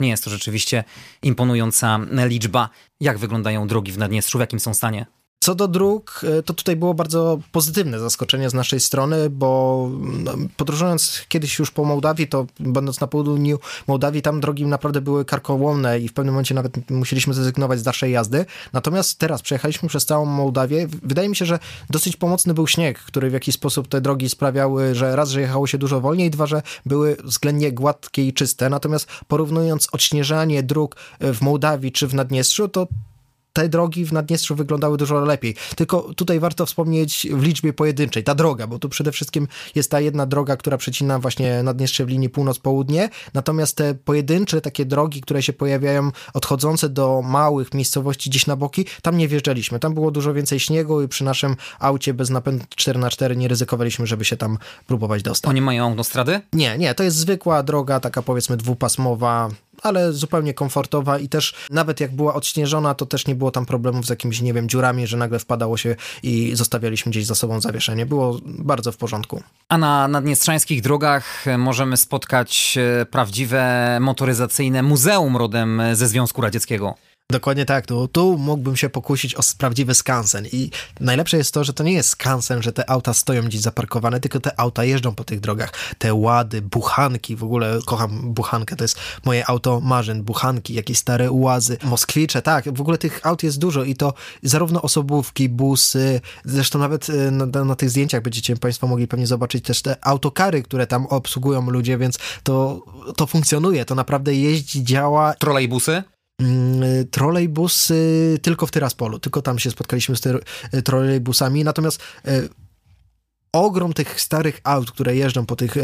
Nie jest to rzeczywiście imponująca liczba. Jak wyglądają drogi w Naddniestrzu, w jakim są stanie? Co do dróg, e, to tutaj było bardzo pozytywne zaskoczenie z naszej strony, bo no, podróżując kiedyś już po Mołdawii, to będąc na południu Mołdawii, tam drogi naprawdę były karkołomne i w pewnym momencie nawet musieliśmy zrezygnować z dalszej jazdy. Natomiast teraz przejechaliśmy przez całą Mołdawię. Wydaje mi się, że dosyć pomocny był śnieg, który w jakiś sposób te drogi sprawiały, że raz, że jechało się dużo wolniej, dwa, że były względnie gładkie i czyste. Natomiast porównując odśnieżanie dróg w Mołdawii czy w Naddniestrzu, to te drogi w Naddniestrzu wyglądały dużo lepiej. Tylko tutaj warto wspomnieć w liczbie pojedynczej, ta droga, bo tu przede wszystkim jest ta jedna droga, która przecina właśnie Naddniestrze w linii północ-południe, natomiast te pojedyncze takie drogi, które się pojawiają odchodzące do małych miejscowości gdzieś na boki, tam nie wjeżdżaliśmy. Tam było dużo więcej śniegu i przy naszym aucie bez napędu 4x4 nie ryzykowaliśmy, żeby się tam próbować dostać. Oni mają autostrady? Nie, nie, to jest zwykła droga, taka powiedzmy dwupasmowa, ale zupełnie komfortowa i też nawet jak była odśnieżona, to też nie było tam problemów z jakimiś, nie wiem, dziurami, że nagle wpadało się i zostawialiśmy gdzieś za sobą zawieszenie. Było bardzo w porządku. A na naddniestrzańskich drogach możemy spotkać e, prawdziwe motoryzacyjne muzeum rodem ze Związku Radzieckiego. Dokładnie tak, tu, tu mógłbym się pokusić o prawdziwy skansen i najlepsze jest to, że to nie jest skansen, że te auta stoją gdzieś zaparkowane, tylko te auta jeżdżą po tych drogach. Te łady, buchanki, w ogóle kocham buchankę, to jest moje auto marzeń, buchanki, jakieś stare łazy, moskwicze, tak, w ogóle tych aut jest dużo i to zarówno osobówki, busy, zresztą nawet y, na, na tych zdjęciach będziecie Państwo mogli pewnie zobaczyć też te autokary, które tam obsługują ludzie, więc to, to funkcjonuje, to naprawdę jeździ, działa. Trolejbusy? Mm, trolejbusy tylko w Tyraspolu, tylko tam się spotkaliśmy z e, trolejbusami, natomiast e, ogrom tych starych aut, które jeżdżą po tych e,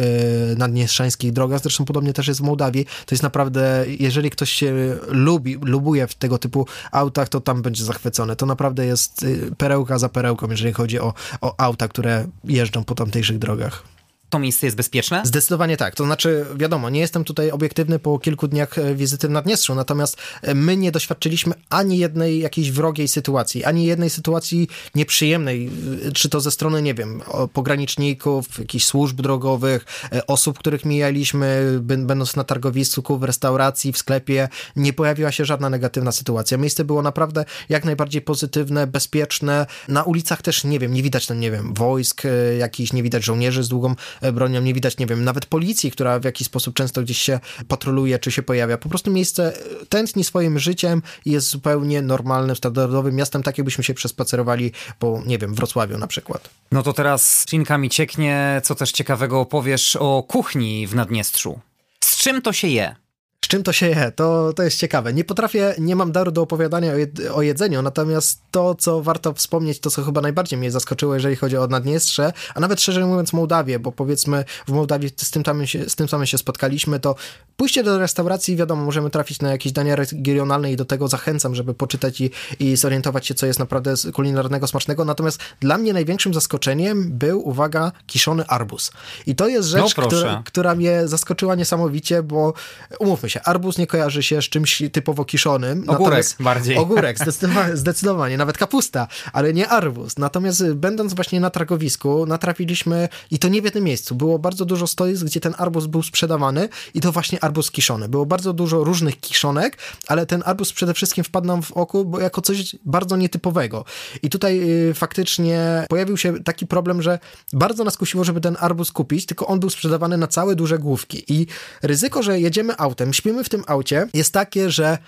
naddniestrzańskich drogach, zresztą podobnie też jest w Mołdawii, to jest naprawdę, jeżeli ktoś się lubi, lubuje w tego typu autach, to tam będzie zachwycony. To naprawdę jest perełka za perełką, jeżeli chodzi o, o auta, które jeżdżą po tamtejszych drogach. To miejsce jest bezpieczne? Zdecydowanie tak. To znaczy, wiadomo, nie jestem tutaj obiektywny po kilku dniach e, wizyty w Naddniestrzu, natomiast e, my nie doświadczyliśmy ani jednej jakiejś wrogiej sytuacji, ani jednej sytuacji nieprzyjemnej, e, czy to ze strony, nie wiem, pograniczników, jakichś służb drogowych, osób, których mijaliśmy, będąc na targowisku, w restauracji, w sklepie. Nie pojawiła się żadna negatywna sytuacja. Miejsce było naprawdę jak najbardziej pozytywne, bezpieczne. Na ulicach też, nie wiem, nie widać tam, nie wiem, wojsk jakichś, nie widać żołnierzy z długą bronią, nie widać, nie wiem, nawet policji, która w jakiś sposób często gdzieś się patroluje, czy się pojawia. Po prostu miejsce tętni swoim życiem i jest zupełnie normalnym, standardowym miastem, tak jakbyśmy się przespacerowali po, nie wiem, Wrocławiu na przykład. No to teraz ślinka mi cieknie, co też ciekawego opowiesz o kuchni w Naddniestrzu. Z czym to się je? Z czym to się je? To, to jest ciekawe. Nie potrafię, nie mam daru do opowiadania o, jed, o, jedzeniu, natomiast to, co warto wspomnieć, to co chyba najbardziej mnie zaskoczyło, jeżeli chodzi o Naddniestrze, a nawet szerzej mówiąc Mołdawię, bo powiedzmy w Mołdawii z tym, tam się, z tym samym się spotkaliśmy, to pójście do restauracji, wiadomo, możemy trafić na jakieś dania regionalne i do tego zachęcam, żeby poczytać i, i zorientować się, co jest naprawdę kulinarnego, smacznego, natomiast dla mnie największym zaskoczeniem był, uwaga, kiszony arbuz. I to jest rzecz, no, która, która mnie zaskoczyła niesamowicie, bo umówmy się, się. Arbuz nie kojarzy się z czymś typowo kiszonym. Ogórek bardziej. Ogórek, zdecydowanie, zdecydowanie, nawet kapusta, ale nie arbuz. Natomiast będąc właśnie na targowisku, natrafiliśmy, i to nie w jednym miejscu, było bardzo dużo stoisk, gdzie ten arbuz był sprzedawany i to właśnie arbuz kiszony. Było bardzo dużo różnych kiszonek, ale ten arbuz przede wszystkim wpadł nam w oko bo jako coś bardzo nietypowego. I tutaj y, faktycznie pojawił się taki problem, że bardzo nas kusiło, żeby ten arbuz kupić, tylko on był sprzedawany na całe duże główki. I ryzyko, że jedziemy autem, śpimy w tym aucie, jest takie, że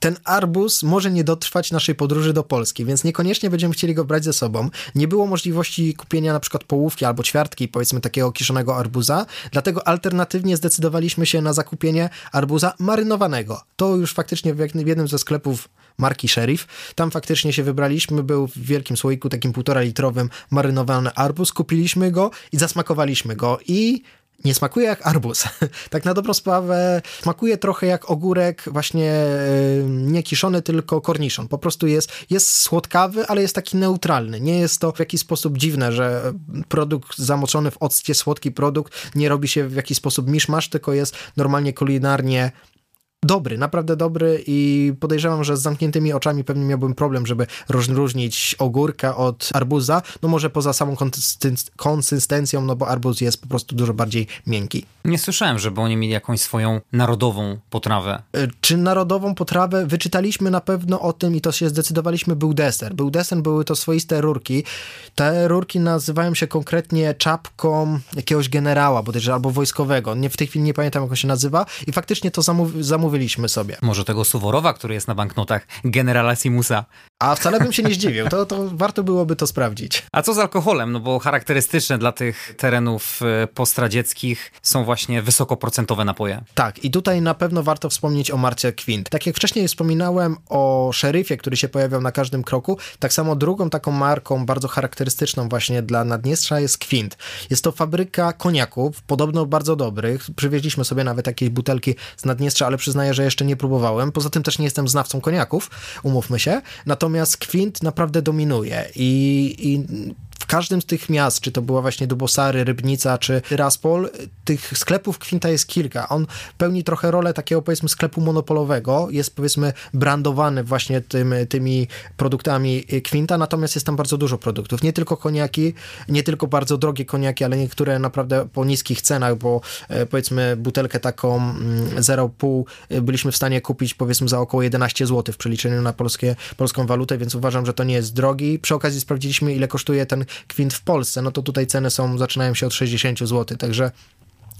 ten arbuz może nie dotrwać naszej podróży do Polski, więc niekoniecznie będziemy chcieli go brać ze sobą. Nie było możliwości kupienia na przykład połówki albo ćwiartki, powiedzmy takiego kiszonego arbuza, dlatego alternatywnie zdecydowaliśmy się na zakupienie arbuza marynowanego. To już faktycznie w jednym ze sklepów marki Sheriff. Tam faktycznie się wybraliśmy, był w wielkim słoiku, takim półtora litrowym marynowany arbuz, kupiliśmy go i zasmakowaliśmy go i nie smakuje jak arbuz. tak na dobrą sprawę smakuje trochę jak ogórek właśnie e, nie kiszony, tylko korniszon. Po prostu jest, jest słodkawy, ale jest taki neutralny. Nie jest to w jakiś sposób dziwne, że produkt zamoczony w occie, słodki produkt nie robi się w jakiś sposób miszmasz, tylko jest normalnie kulinarnie dobry, naprawdę dobry i podejrzewam, że z zamkniętymi oczami pewnie miałbym problem, żeby rozróżnić ogórka od arbuza, no może poza samą konsystencją, no bo arbuz jest po prostu dużo bardziej miękki. Nie słyszałem, żeby oni mieli jakąś swoją narodową potrawę. E, czy narodową potrawę? Wyczytaliśmy na pewno o tym i to się zdecydowaliśmy, był deser. Był deser, były to swoiste rurki. Te rurki nazywają się konkretnie czapką jakiegoś generała, bodajże albo wojskowego. Nie, w tej chwili nie pamiętam, jak on się nazywa i faktycznie to zamów zamówiliśmy sobie. Może tego Suworowa, który jest na banknotach generala Simusa. A wcale bym się nie zdziwił, to, to warto byłoby to sprawdzić. A co z alkoholem? No bo charakterystyczne dla tych terenów e, postradzieckich są właśnie wysokoprocentowe napoje. Tak, i tutaj na pewno warto wspomnieć o Marcie Quint. Tak jak wcześniej wspominałem o szeryfie, który się pojawiał na każdym kroku, tak samo drugą taką marką bardzo charakterystyczną właśnie dla Naddniestrza jest Quint. Jest to fabryka koniaków, podobno bardzo dobrych. Przywieźliśmy sobie nawet jakieś butelki z Naddniestrza, ale przyznaję, że jeszcze nie próbowałem. Poza tym też nie jestem znawcą koniaków, umówmy się. Natomiast Kwint naprawdę dominuje i, i w każdym z tych miast, czy to była właśnie Dubosary, Rybnica, czy Raspol, tych sklepów Kwinta jest kilka. On pełni trochę rolę takiego powiedzmy sklepu monopolowego, jest powiedzmy brandowany właśnie tym, tymi produktami Kwinta, natomiast jest tam bardzo dużo produktów. Nie tylko koniaki, nie tylko bardzo drogie koniaki, ale niektóre naprawdę po niskich cenach, bo e, powiedzmy butelkę taką 0,5 mm, byliśmy w stanie kupić powiedzmy za około 11 zł w przeliczeniu na polskie, polską walutę, więc uważam, że to nie jest drogi. Przy okazji sprawdziliśmy ile kosztuje ten kwint w Polsce, no to tutaj ceny są, zaczynają się od 60 zł, także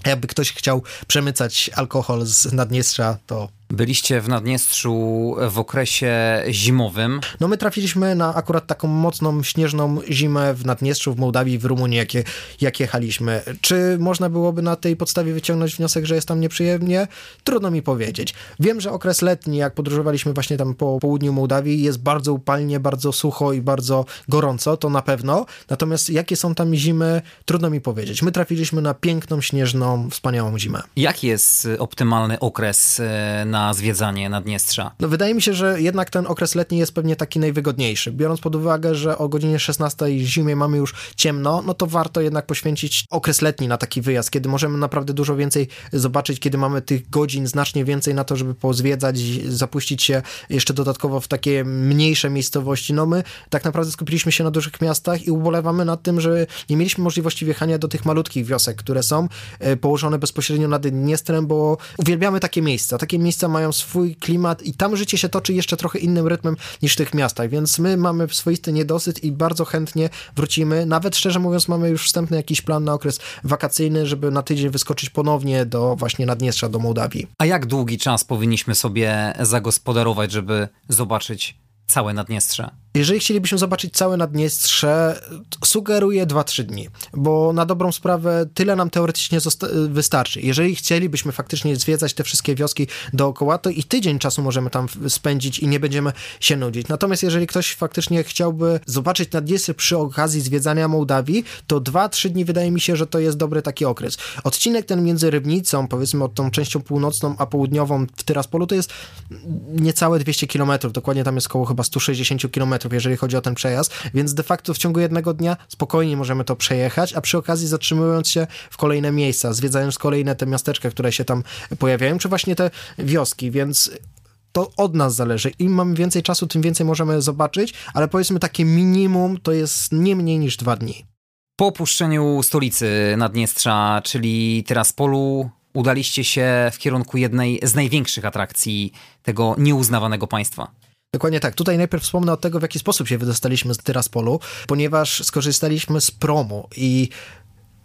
jakby ktoś chciał przemycać alkohol z Naddniestrza, to Byliście w Naddniestrzu w okresie zimowym. No my trafiliśmy na akurat taką mocną, śnieżną zimę w Naddniestrzu, w Mołdawii, w Rumunii, jak, jak jechaliśmy. Czy można byłoby na tej podstawie wyciągnąć wniosek, że jest tam nieprzyjemnie? Trudno mi powiedzieć. Wiem, że okres letni, jak podróżowaliśmy właśnie tam po południu Mołdawii, jest bardzo upalnie, bardzo sucho i bardzo gorąco, to na pewno. Natomiast jakie są tam zimy, trudno mi powiedzieć. My trafiliśmy na piękną, śnieżną, wspaniałą zimę. Jaki jest optymalny okres e, na na zwiedzanie Naddniestrza? No wydaje mi się, że jednak ten okres letni jest pewnie taki najwygodniejszy. Biorąc pod uwagę, że o godzinie 16 zimie mamy już ciemno, no to warto jednak poświęcić okres letni na taki wyjazd, kiedy możemy naprawdę dużo więcej zobaczyć, kiedy mamy tych godzin znacznie więcej na to, żeby pozwiedzać, zapuścić się jeszcze dodatkowo w takie mniejsze miejscowości. No my tak naprawdę skupiliśmy się na dużych miastach i ubolewamy nad tym, że nie mieliśmy możliwości wjechania do tych malutkich wiosek, które są e, położone bezpośrednio nad Dniestrem, bo uwielbiamy takie miejsca. Takie miejsca mają swój klimat i tam życie się toczy jeszcze trochę innym rytmem niż w tych miastach, więc my mamy swoisty niedosyt i bardzo chętnie wrócimy. Nawet szczerze mówiąc, mamy już wstępny jakiś plan na okres wakacyjny, żeby na tydzień wyskoczyć ponownie do właśnie Naddniestrza, do Mołdawii. A jak długi czas powinniśmy sobie zagospodarować, żeby zobaczyć całe Naddniestrze? Jeżeli chcielibyśmy zobaczyć całe Naddniestrze, sugeruję 2-3 dni, bo na dobrą sprawę tyle nam teoretycznie wystarczy. Jeżeli chcielibyśmy faktycznie zwiedzać te wszystkie wioski dookoła, to i tydzień czasu możemy tam spędzić i nie będziemy się nudzić. Natomiast jeżeli ktoś faktycznie chciałby zobaczyć Naddniestrze przy okazji zwiedzania Mołdawii, to 2-3 dni wydaje mi się, że to jest dobry taki okres. Odcinek ten między Rybnicą, powiedzmy od tą częścią północną, a południową w Tyraspolu to jest niecałe 200 km, dokładnie tam jest około chyba 160 km jeżeli chodzi o ten przejazd, więc de facto w ciągu jednego dnia spokojnie możemy to przejechać, a przy okazji zatrzymując się w kolejne miejsca, zwiedzając kolejne te miasteczka, które się tam pojawiają, czy właśnie te wioski, więc to od nas zależy. Im mamy więcej czasu, tym więcej możemy zobaczyć, ale powiedzmy takie minimum to jest nie mniej niż dwa dni. Po opuszczeniu stolicy Naddniestrza, czyli Tiraspolu, udaliście się w kierunku jednej z największych atrakcji tego nieuznawanego państwa. Dokładnie tak. Tutaj najpierw wspomnę o tego, w jaki sposób się wydostaliśmy z Tyraspolu, ponieważ skorzystaliśmy z promu i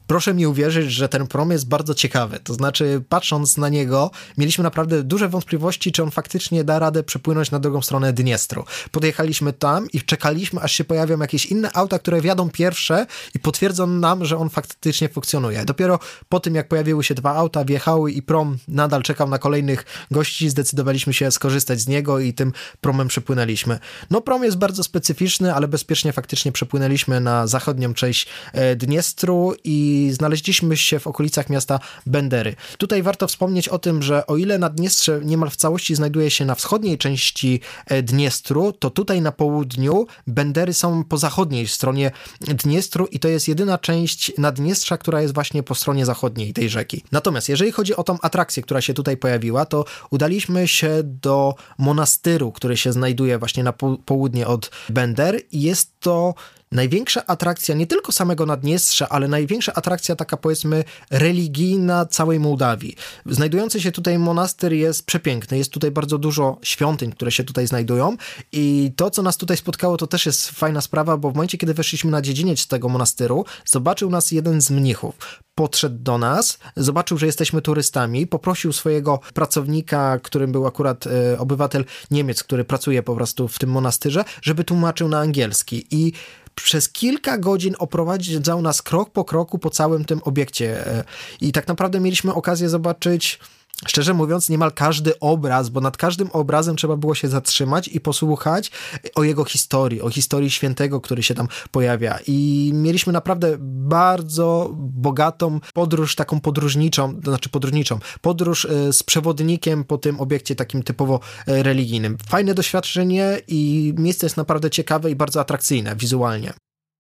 proszę mi uwierzyć, że ten prom jest bardzo ciekawy. To znaczy, patrząc na niego, mieliśmy naprawdę duże wątpliwości, czy on faktycznie da radę przepłynąć na drugą stronę Dniestru. Podjechaliśmy tam i czekaliśmy, aż się pojawią jakieś inne auta, które wjadą pierwsze i potwierdzą nam, że on faktycznie funkcjonuje. Dopiero po tym, jak pojawiły się dwa auta, wjechały i prom nadal czekał na kolejnych gości, zdecydowaliśmy się skorzystać z niego i tym promem przepłynęliśmy. No, prom jest bardzo specyficzny, ale bezpiecznie faktycznie przepłynęliśmy na zachodnią część e, Dniestru i znaleźliśmy się w okolicach miasta Bendery. Tutaj warto wspomnieć o tym, że o ile Naddniestrze niemal w całości znajduje się na wschodniej części e, Dniestru, to tutaj na południu Bendery są po zachodniej stronie Dniestru i to jest jedyna część Naddniestrza, która jest właśnie po stronie zachodniej tej rzeki. Natomiast jeżeli chodzi o tą atrakcję, która się tutaj pojawiła, to udaliśmy się do monastyru, który się znajduje właśnie na południe od Bender i jest to największa atrakcja nie tylko samego Naddniestrza, ale największa atrakcja taka powiedzmy religijna całej Mołdawii. Znajdujący się tutaj monaster jest przepiękny, jest tutaj bardzo dużo świątyń, które się tutaj znajdują i to, co nas tutaj spotkało, to też jest fajna sprawa, bo w momencie, kiedy weszliśmy na dziedziniec tego monastyru, zobaczył nas jeden z mnichów podszedł do nas, zobaczył, że jesteśmy turystami, poprosił swojego pracownika, którym był akurat y, obywatel Niemiec, który pracuje po prostu w tym monastyrze, żeby tłumaczył na angielski. I przez kilka godzin oprowadzał nas krok po kroku po całym tym obiekcie. E, I tak naprawdę mieliśmy okazję zobaczyć Szczerze mówiąc, niemal każdy obraz, bo nad każdym obrazem trzeba było się zatrzymać i posłuchać o jego historii, o historii świętego, który się tam pojawia. I mieliśmy naprawdę bardzo bogatą podróż, taką podróżniczą, to znaczy podróżniczą, podróż e, z przewodnikiem po tym obiekcie takim typowo e, religijnym. Fajne doświadczenie i miejsce jest naprawdę ciekawe i bardzo atrakcyjne wizualnie.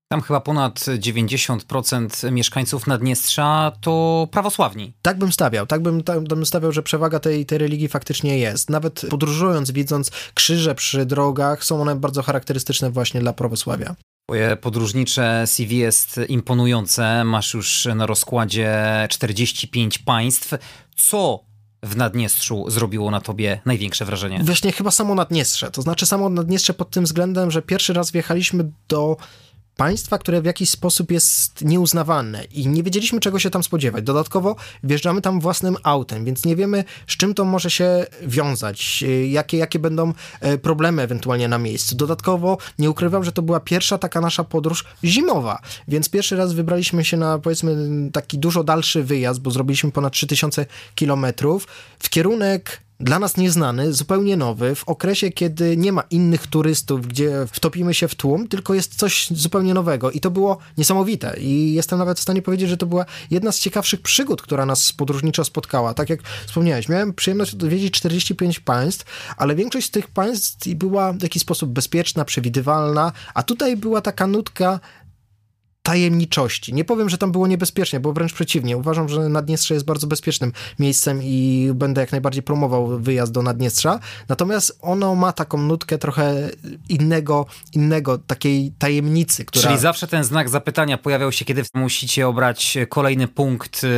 Tam chyba ponad 90% mieszkańców Naddniestrza to prawosławni. Tak bym stawiał, tak bym, tak bym stawiał, że przewaga tej, tej religii faktycznie jest. Nawet podróżując, widząc krzyże przy drogach, są one bardzo charakterystyczne właśnie dla prawosławia. Twoje podróżnicze CV jest imponujące. Masz już na rozkładzie 45 państw. Co w Naddniestrzu zrobiło na tobie największe wrażenie? Właśnie chyba samo Naddniestrze. To znaczy samo Naddniestrze pod tym względem, że pierwszy raz wjechaliśmy do państwa, które w jakiś sposób jest nieuznawane i nie wiedzieliśmy, czego się tam spodziewać. Dodatkowo wjeżdżamy tam własnym autem, więc nie wiemy, z czym to może się wiązać, jakie, jakie będą e, problemy ewentualnie na miejscu. Dodatkowo nie ukrywam, że to była pierwsza taka nasza podróż zimowa, więc pierwszy raz wybraliśmy się na powiedzmy taki dużo dalszy wyjazd, bo zrobiliśmy ponad 3000 kilometrów w kierunek dla nas nieznany, zupełnie nowy, w okresie, kiedy nie ma innych turystów, gdzie wtopimy się w tłum, tylko jest coś zupełnie nowego. I to było niesamowite. I jestem nawet w stanie powiedzieć, że to była jedna z ciekawszych przygód, która nas podróżniczo spotkała. Tak jak wspomniałeś, miałem przyjemność odwiedzić 45 państw, ale większość z tych państw była w jakiś sposób bezpieczna, przewidywalna, a tutaj była taka nutka tajemniczości. Nie powiem, że tam było niebezpiecznie, bo wręcz przeciwnie. Uważam, że Naddniestrze jest bardzo bezpiecznym miejscem i będę jak najbardziej promował wyjazd do Naddniestrza. Natomiast ono ma taką nutkę trochę innego, innego takiej tajemnicy, która... Czyli zawsze ten znak zapytania pojawiał się, kiedy musicie obrać kolejny punkt y,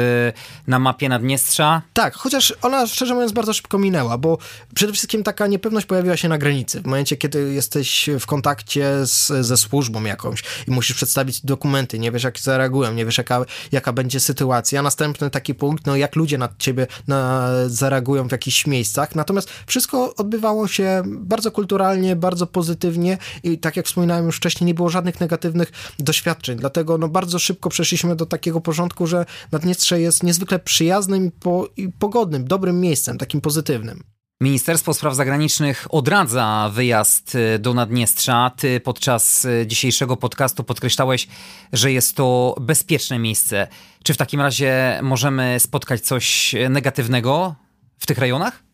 na mapie Naddniestrza? Tak, chociaż ona szczerze mówiąc bardzo szybko minęła, bo przede wszystkim taka niepewność pojawiła się na granicy. W momencie, kiedy jesteś w kontakcie z, ze służbą jakąś i musisz przedstawić dokument momenty, nie wiesz jak zareagują, nie wiesz jaka, jaka będzie sytuacja. Następny taki punkt, no jak ludzie na ciebie na, zareagują w jakichś miejscach. Natomiast wszystko odbywało się bardzo kulturalnie, bardzo pozytywnie i tak jak wspominałem już wcześniej, nie było żadnych negatywnych doświadczeń. Dlatego no bardzo szybko przeszliśmy do takiego porządku, że Naddniestrze jest niezwykle przyjaznym i, po, i pogodnym, dobrym miejscem, takim pozytywnym. Ministerstwo Spraw Zagranicznych odradza wyjazd y, do Naddniestrza. Ty podczas y, dzisiejszego podcastu podkreślałeś, że jest to bezpieczne miejsce. Czy w takim razie możemy spotkać coś negatywnego w tych rejonach?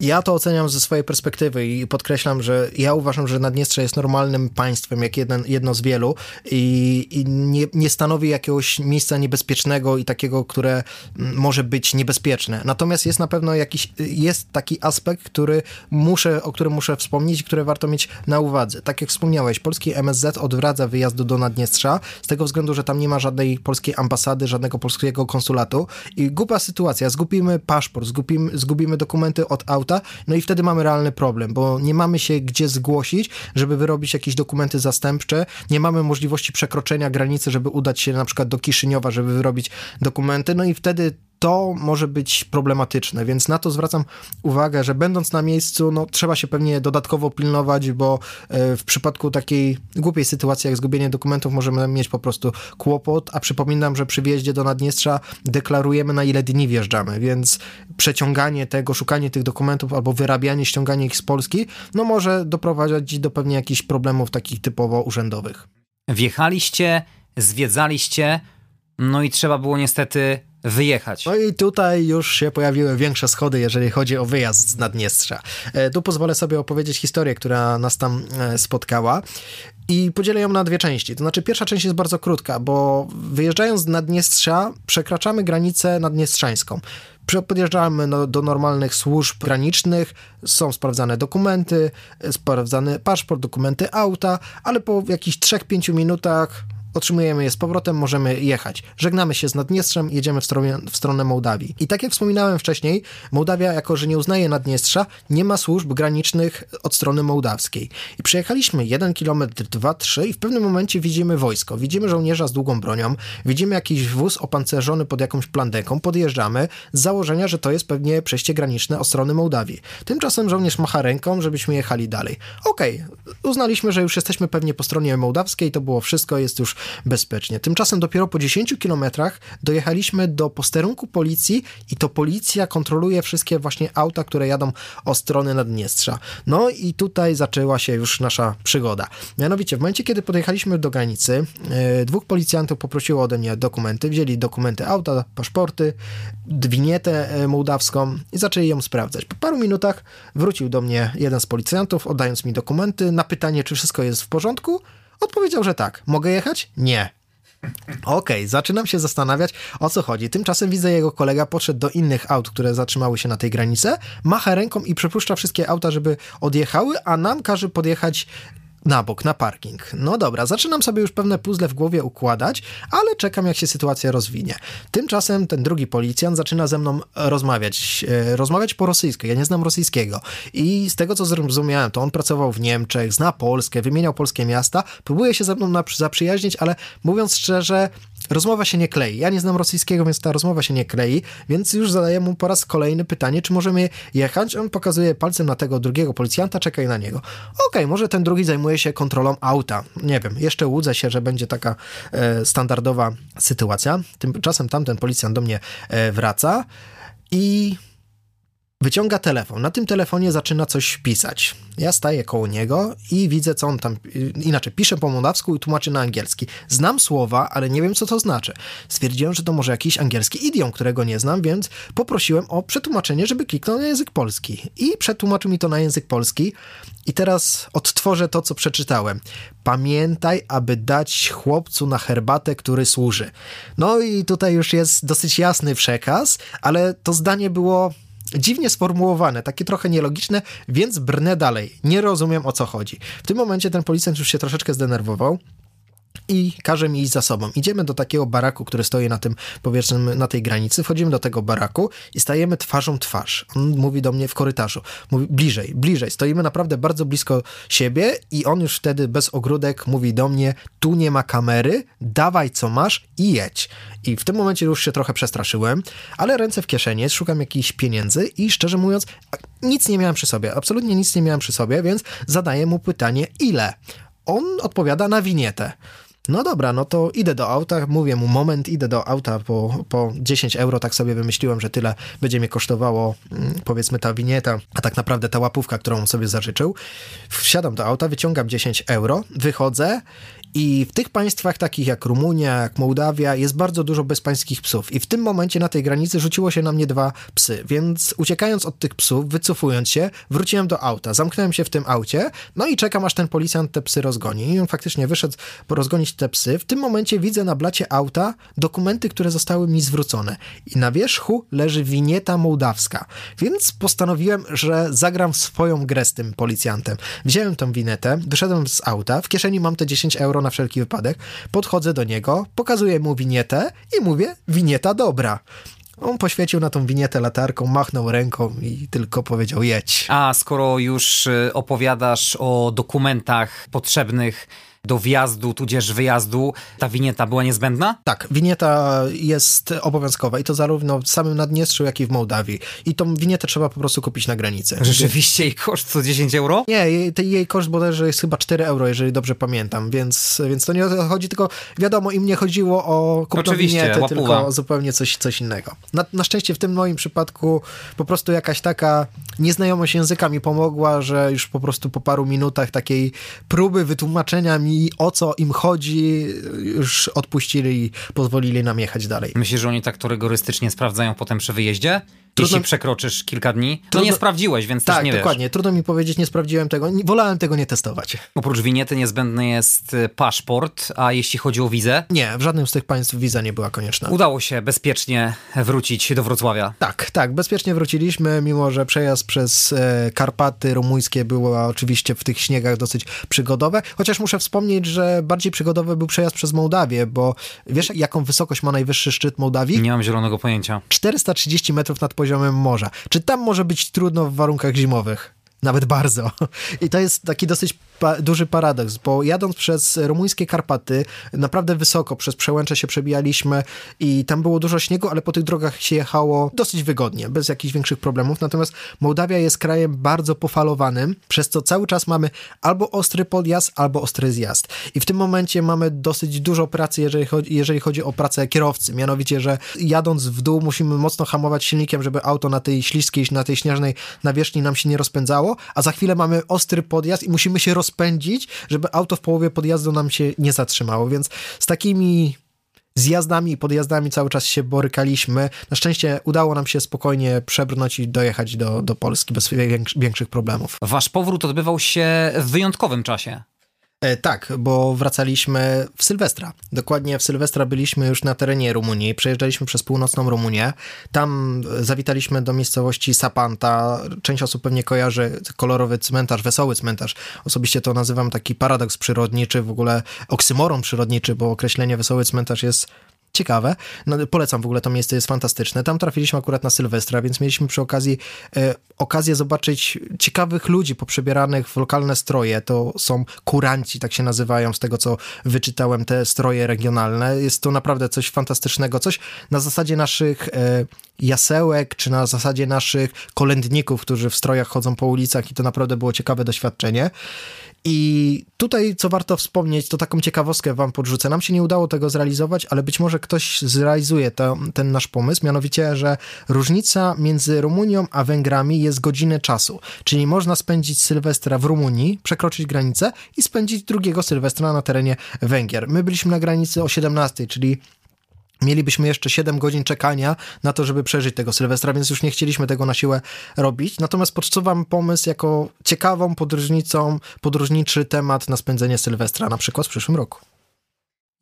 Ja to oceniam ze swojej perspektywy i podkreślam, że ja uważam, że Naddniestrze jest normalnym państwem, jak jeden, jedno z wielu i, i nie, nie, stanowi jakiegoś miejsca niebezpiecznego i takiego, które może być niebezpieczne. Natomiast jest na pewno jakiś, jest taki aspekt, który muszę, o którym muszę wspomnieć który warto mieć na uwadze. Tak jak wspomniałeś, polski MSZ odwraca wyjazd do Naddniestrza z tego względu, że tam nie ma żadnej polskiej ambasady, żadnego polskiego konsulatu i głupia sytuacja, zgubimy paszport, zgubimy, zgubimy dokumenty od auta, auta, no i wtedy mamy realny problem, bo nie mamy się gdzie zgłosić, żeby wyrobić jakieś dokumenty zastępcze, nie mamy możliwości przekroczenia granicy, żeby udać się na przykład do Kiszyniowa, żeby wyrobić dokumenty, no i wtedy to może być problematyczne, więc na to zwracam uwagę, że będąc na miejscu, no, trzeba się pewnie dodatkowo pilnować, bo e, w przypadku takiej głupiej sytuacji jak zgubienie dokumentów możemy mieć po prostu kłopot, a przypominam, że przy wjeździe do Naddniestrza deklarujemy na ile dni wjeżdżamy, więc przeciąganie tego, szukanie tych dokumentów albo wyrabianie, ściąganie ich z Polski, no może doprowadzić do pewnie jakichś problemów takich typowo urzędowych. Wjechaliście, zwiedzaliście, no i trzeba było niestety wyjechać. No i tutaj już się pojawiły większe schody, jeżeli chodzi o wyjazd z Naddniestrza. E, tu pozwolę sobie opowiedzieć historię, która nas tam e, spotkała. I podzielę ją na dwie części. To znaczy, pierwsza część jest bardzo krótka, bo wyjeżdżając z Naddniestrza, przekraczamy granicę naddniestrzańską. Podjeżdżamy no, do normalnych służb granicznych, są sprawdzane dokumenty, sprawdzany paszport, dokumenty auta, ale po jakichś 3-5 minutach otrzymujemy je z powrotem, możemy jechać. Żegnamy się z Naddniestrzem, jedziemy w stronę, w stronę Mołdawii. I tak jak wspominałem wcześniej, Mołdawia, jako że nie uznaje Naddniestrza, nie ma służb granicznych od strony mołdawskiej. I przejechaliśmy jeden kilometr, dwa, trzy i w pewnym momencie widzimy wojsko, widzimy żołnierza z długą bronią, widzimy jakiś wóz opancerzony pod jakąś plandeką, podjeżdżamy z założenia, że to jest pewnie przejście graniczne od strony Mołdawii. Tymczasem żołnierz macha ręką, żebyśmy jechali dalej. Okej, okay. uznaliśmy, że już jesteśmy pewnie po stronie mołdawskiej, to było wszystko, jest już bezpiecznie. Tymczasem dopiero po 10 kilometrach dojechaliśmy do posterunku policji i to policja kontroluje wszystkie właśnie auta, które jadą o stronę Naddniestrza. No i tutaj zaczęła się już nasza przygoda. Mianowicie w momencie, kiedy podjechaliśmy do granicy, yy, dwóch policjantów poprosiło ode mnie dokumenty, wzięli dokumenty auta, paszporty, winietę e, mołdawską i zaczęli ją sprawdzać. Po paru minutach wrócił do mnie jeden z policjantów, oddając mi dokumenty na pytanie, czy wszystko jest w porządku, Odpowiedział, że tak. Mogę jechać? Nie. Okej, okay, zaczynam się zastanawiać, o co chodzi. Tymczasem widzę, jego kolega podszedł do innych aut, które zatrzymały się na tej granicy, macha ręką i przepuszcza wszystkie auta, żeby odjechały, a nam każe podjechać na bok, na parking. No dobra, zaczynam sobie już pewne puzzle w głowie układać, ale czekam, jak się sytuacja rozwinie. Tymczasem ten drugi policjant zaczyna ze mną rozmawiać, e, rozmawiać po rosyjsku. Ja nie znam rosyjskiego. I z tego, co zrozumiałem, to on pracował w Niemczech, zna Polskę, wymieniał polskie miasta, próbuje się ze mną zaprzyjaźnić, ale mówiąc szczerze, rozmowa się nie klei. Ja nie znam rosyjskiego, więc ta rozmowa się nie klei, więc już zadaję mu po raz kolejny pytanie, czy możemy jechać. On pokazuje palcem na tego drugiego policjanta, czekaj na niego. Okej, okay, może ten drugi zajmuje się kontrolą auta. Nie wiem, jeszcze łudzę się, że będzie taka e, standardowa sytuacja. Tymczasem tamten policjant do mnie e, wraca i Wyciąga telefon. Na tym telefonie zaczyna coś pisać. Ja staję koło niego i widzę, co on tam. Inaczej, pisze po mołdawsku i tłumaczy na angielski. Znam słowa, ale nie wiem, co to znaczy. Stwierdziłem, że to może jakiś angielski idiom, którego nie znam, więc poprosiłem o przetłumaczenie, żeby kliknął na język polski. I przetłumaczył mi to na język polski. I teraz odtworzę to, co przeczytałem. Pamiętaj, aby dać chłopcu na herbatę, który służy. No i tutaj już jest dosyć jasny przekaz, ale to zdanie było dziwnie sformułowane, takie trochę nielogiczne, więc brnę dalej. Nie rozumiem o co chodzi. W tym momencie ten policjant już się troszeczkę zdenerwował i każe mi iść za sobą. Idziemy do takiego baraku, który stoi na tym, powiedzmy, na tej granicy. Wchodzimy do tego baraku i stajemy twarzą twarz. On mówi do mnie w korytarzu. Mówi bliżej, bliżej. Stoimy naprawdę bardzo blisko siebie i on już wtedy bez ogródek mówi do mnie, tu nie ma kamery, dawaj co masz i jedź. I w tym momencie już się trochę przestraszyłem, ale ręce w kieszeni, szukam jakichś pieniędzy i szczerze mówiąc, nic nie miałem przy sobie, absolutnie nic nie miałem przy sobie, więc zadaję mu pytanie, ile? On odpowiada na winietę. No dobra, no to idę do auta, mówię mu moment, idę do auta po, po 10 euro, tak sobie wymyśliłem, że tyle będzie mnie kosztowało, mm, powiedzmy, ta winieta, a tak naprawdę ta łapówka, którą sobie zażyczył. Wsiadam do auta, wyciągam 10 euro, wychodzę i w tych państwach takich jak Rumunia, jak Mołdawia jest bardzo dużo bezpańskich psów. I w tym momencie na tej granicy rzuciło się na mnie dwa psy. Więc uciekając od tych psów, wycofując się, wróciłem do auta. Zamknąłem się w tym aucie, no i czekam aż ten policjant te psy rozgoni. I on faktycznie wyszedł rozgonić te psy. W tym momencie widzę na blacie auta dokumenty, które zostały mi zwrócone. I na wierzchu leży winieta mołdawska. Więc postanowiłem, że zagram swoją grę z tym policjantem. Wziąłem tą winetę, wyszedłem z auta, w kieszeni mam te 10 euro na wszelki wypadek. Podchodzę do niego, pokazuję mu winietę i mówię, winieta dobra. On poświecił na tą winietę latarką, machnął ręką i tylko powiedział jedź. A skoro już y, opowiadasz o dokumentach potrzebnych do wjazdu, tudzież wyjazdu, ta winieta była niezbędna? Tak, winieta jest obowiązkowa i to zarówno w samym Naddniestrzu, jak i w Mołdawii. I tą winietę trzeba po prostu kupić na granicy. Rzeczywiście jej koszt co 10 euro? Nie, jej, jej koszt bodajże jest chyba 4 euro, jeżeli dobrze pamiętam, więc, więc to nie chodzi tylko, wiadomo, im nie chodziło o kupno winiety, łapuwa. tylko zupełnie coś, coś innego. Na, na szczęście w tym moim przypadku po prostu jakaś taka nieznajomość języka mi pomogła, że już po prostu po paru minutach takiej próby wytłumaczenia mi i o co im chodzi, już odpuścili i pozwolili nam jechać dalej. Myślisz, że oni tak to rygorystycznie sprawdzają potem przy wyjeździe? Trudno... Jeśli przekroczysz kilka dni, to Trudno... nie sprawdziłeś, więc tak, też nie wiesz. Tak, dokładnie. Trudno mi powiedzieć, nie sprawdziłem tego. Wolałem tego nie testować. Oprócz winiety niezbędny jest y, paszport, a jeśli chodzi o wizę? Nie, w żadnym z tych państw wiza nie była konieczna. Udało się bezpiecznie wrócić do Wrocławia. Tak, tak, bezpiecznie wróciliśmy, mimo że przejazd przez e, Karpaty rumuńskie było oczywiście w tych śniegach dosyć przygodowe, chociaż muszę wspomnieć, że bardziej przygodowy był przejazd przez Mołdawię, bo wiesz, jaką wysokość ma najwyższy szczyt Mołdawii? Nie mam zielonego pojęcia. 430 metrów nad poziomem morza. Czy tam może być trudno w warunkach zimowych? Nawet bardzo. I to jest taki dosyć pa duży paradoks, bo jadąc przez rumuńskie Karpaty, naprawdę wysoko, przez przełęcze się przebijaliśmy i tam było dużo śniegu, ale po tych drogach się jechało dosyć wygodnie, bez jakichś większych problemów. Natomiast Mołdawia jest krajem bardzo pofalowanym, przez co cały czas mamy albo ostry podjazd, albo ostry zjazd. I w tym momencie mamy dosyć dużo pracy, jeżeli chodzi, jeżeli chodzi o pracę kierowcy. Mianowicie, że jadąc w dół musimy mocno hamować silnikiem, żeby auto na tej śliskiej, na tej śnieżnej nawierzchni nam się nie rozpędzało, a za chwilę mamy ostry podjazd i musimy się rozpędzić, żeby auto w połowie podjazdu nam się nie zatrzymało, więc z takimi zjazdami i podjazdami cały czas się borykaliśmy. Na szczęście udało nam się spokojnie przebrnąć i dojechać do, do Polski bez większych problemów. Wasz powrót odbywał się w wyjątkowym czasie. E, tak, bo wracaliśmy w Sylwestra. Dokładnie w Sylwestra byliśmy już na terenie Rumunii, przejeżdżaliśmy przez północną Rumunię. Tam zawitaliśmy do miejscowości Sapanta. Część osób pewnie kojarzy kolorowy cmentarz, wesoły cmentarz. Osobiście to nazywam taki paradoks przyrodniczy, w ogóle oksymoron przyrodniczy, bo określenie wesoły cmentarz jest ciekawe. No, polecam w ogóle to miejsce, jest fantastyczne. Tam trafiliśmy akurat na Sylwestra, więc mieliśmy przy okazji e, okazję zobaczyć ciekawych ludzi poprzebieranych w lokalne stroje. To są kuranci, tak się nazywają, z tego co wyczytałem, te stroje regionalne. Jest to naprawdę coś fantastycznego, coś na zasadzie naszych e, jasełek, czy na zasadzie naszych kolędników, którzy w strojach chodzą po ulicach i to naprawdę było ciekawe doświadczenie. I tutaj, co warto wspomnieć, to taką ciekawostkę wam podrzucę. Nam się nie udało tego zrealizować, ale być może ktoś zrealizuje to, ten nasz pomysł, mianowicie, że różnica między Rumunią a Węgrami jest godzinę czasu. Czyli można spędzić Sylwestra w Rumunii, przekroczyć granicę i spędzić drugiego Sylwestra na terenie Węgier. My byliśmy na granicy o 17, czyli Mielibyśmy jeszcze 7 godzin czekania na to, żeby przeżyć tego Sylwestra, więc już nie chcieliśmy tego na siłę robić. Natomiast podsuwam pomysł jako ciekawą podróżnicą, podróżniczy temat na spędzenie Sylwestra, na przykład w przyszłym roku.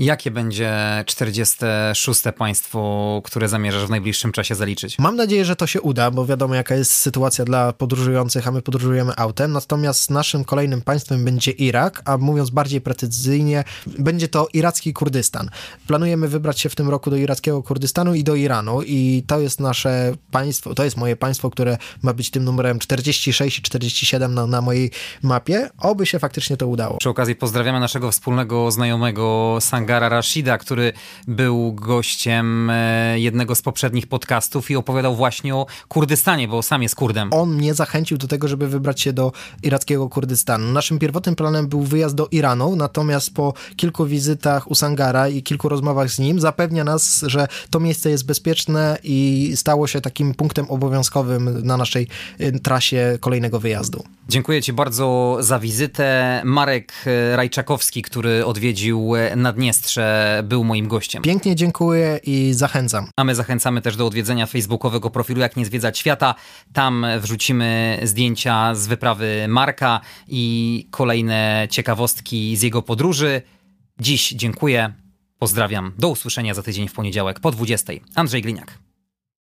Jakie będzie 46. państwo, które zamierzasz w najbliższym czasie zaliczyć? Mam nadzieję, że to się uda, bo wiadomo, jaka jest sytuacja dla podróżujących, a my podróżujemy autem. Natomiast naszym kolejnym państwem będzie Irak, a mówiąc bardziej precyzyjnie, będzie to iracki Kurdystan. Planujemy wybrać się w tym roku do irackiego Kurdystanu i do Iranu, i to jest nasze państwo, to jest moje państwo, które ma być tym numerem 46 i 47 na, na mojej mapie. Oby się faktycznie to udało. Przy okazji pozdrawiamy naszego wspólnego znajomego Sanga Asghara Rashida, który był gościem e, jednego z poprzednich podcastów i opowiadał właśnie o Kurdystanie, bo sam jest Kurdem. On mnie zachęcił do tego, żeby wybrać się do irackiego Kurdystanu. Naszym pierwotnym planem był wyjazd do Iranu, natomiast po kilku wizytach u Sangara i kilku rozmowach z nim zapewnia nas, że to miejsce jest bezpieczne i stało się takim punktem obowiązkowym na naszej y, trasie kolejnego wyjazdu. Dziękuję Ci bardzo za wizytę. Marek e, Rajczakowski, który odwiedził e, Naddniestrze, był moim gościem. Pięknie dziękuję i zachęcam. A my zachęcamy też do odwiedzenia facebookowego profilu Jak Nie Zwiedzać Świata. Tam wrzucimy zdjęcia z wyprawy Marka i kolejne ciekawostki z jego podróży. Dziś dziękuję, pozdrawiam. Do usłyszenia za tydzień w poniedziałek po 20. Andrzej Gliniak.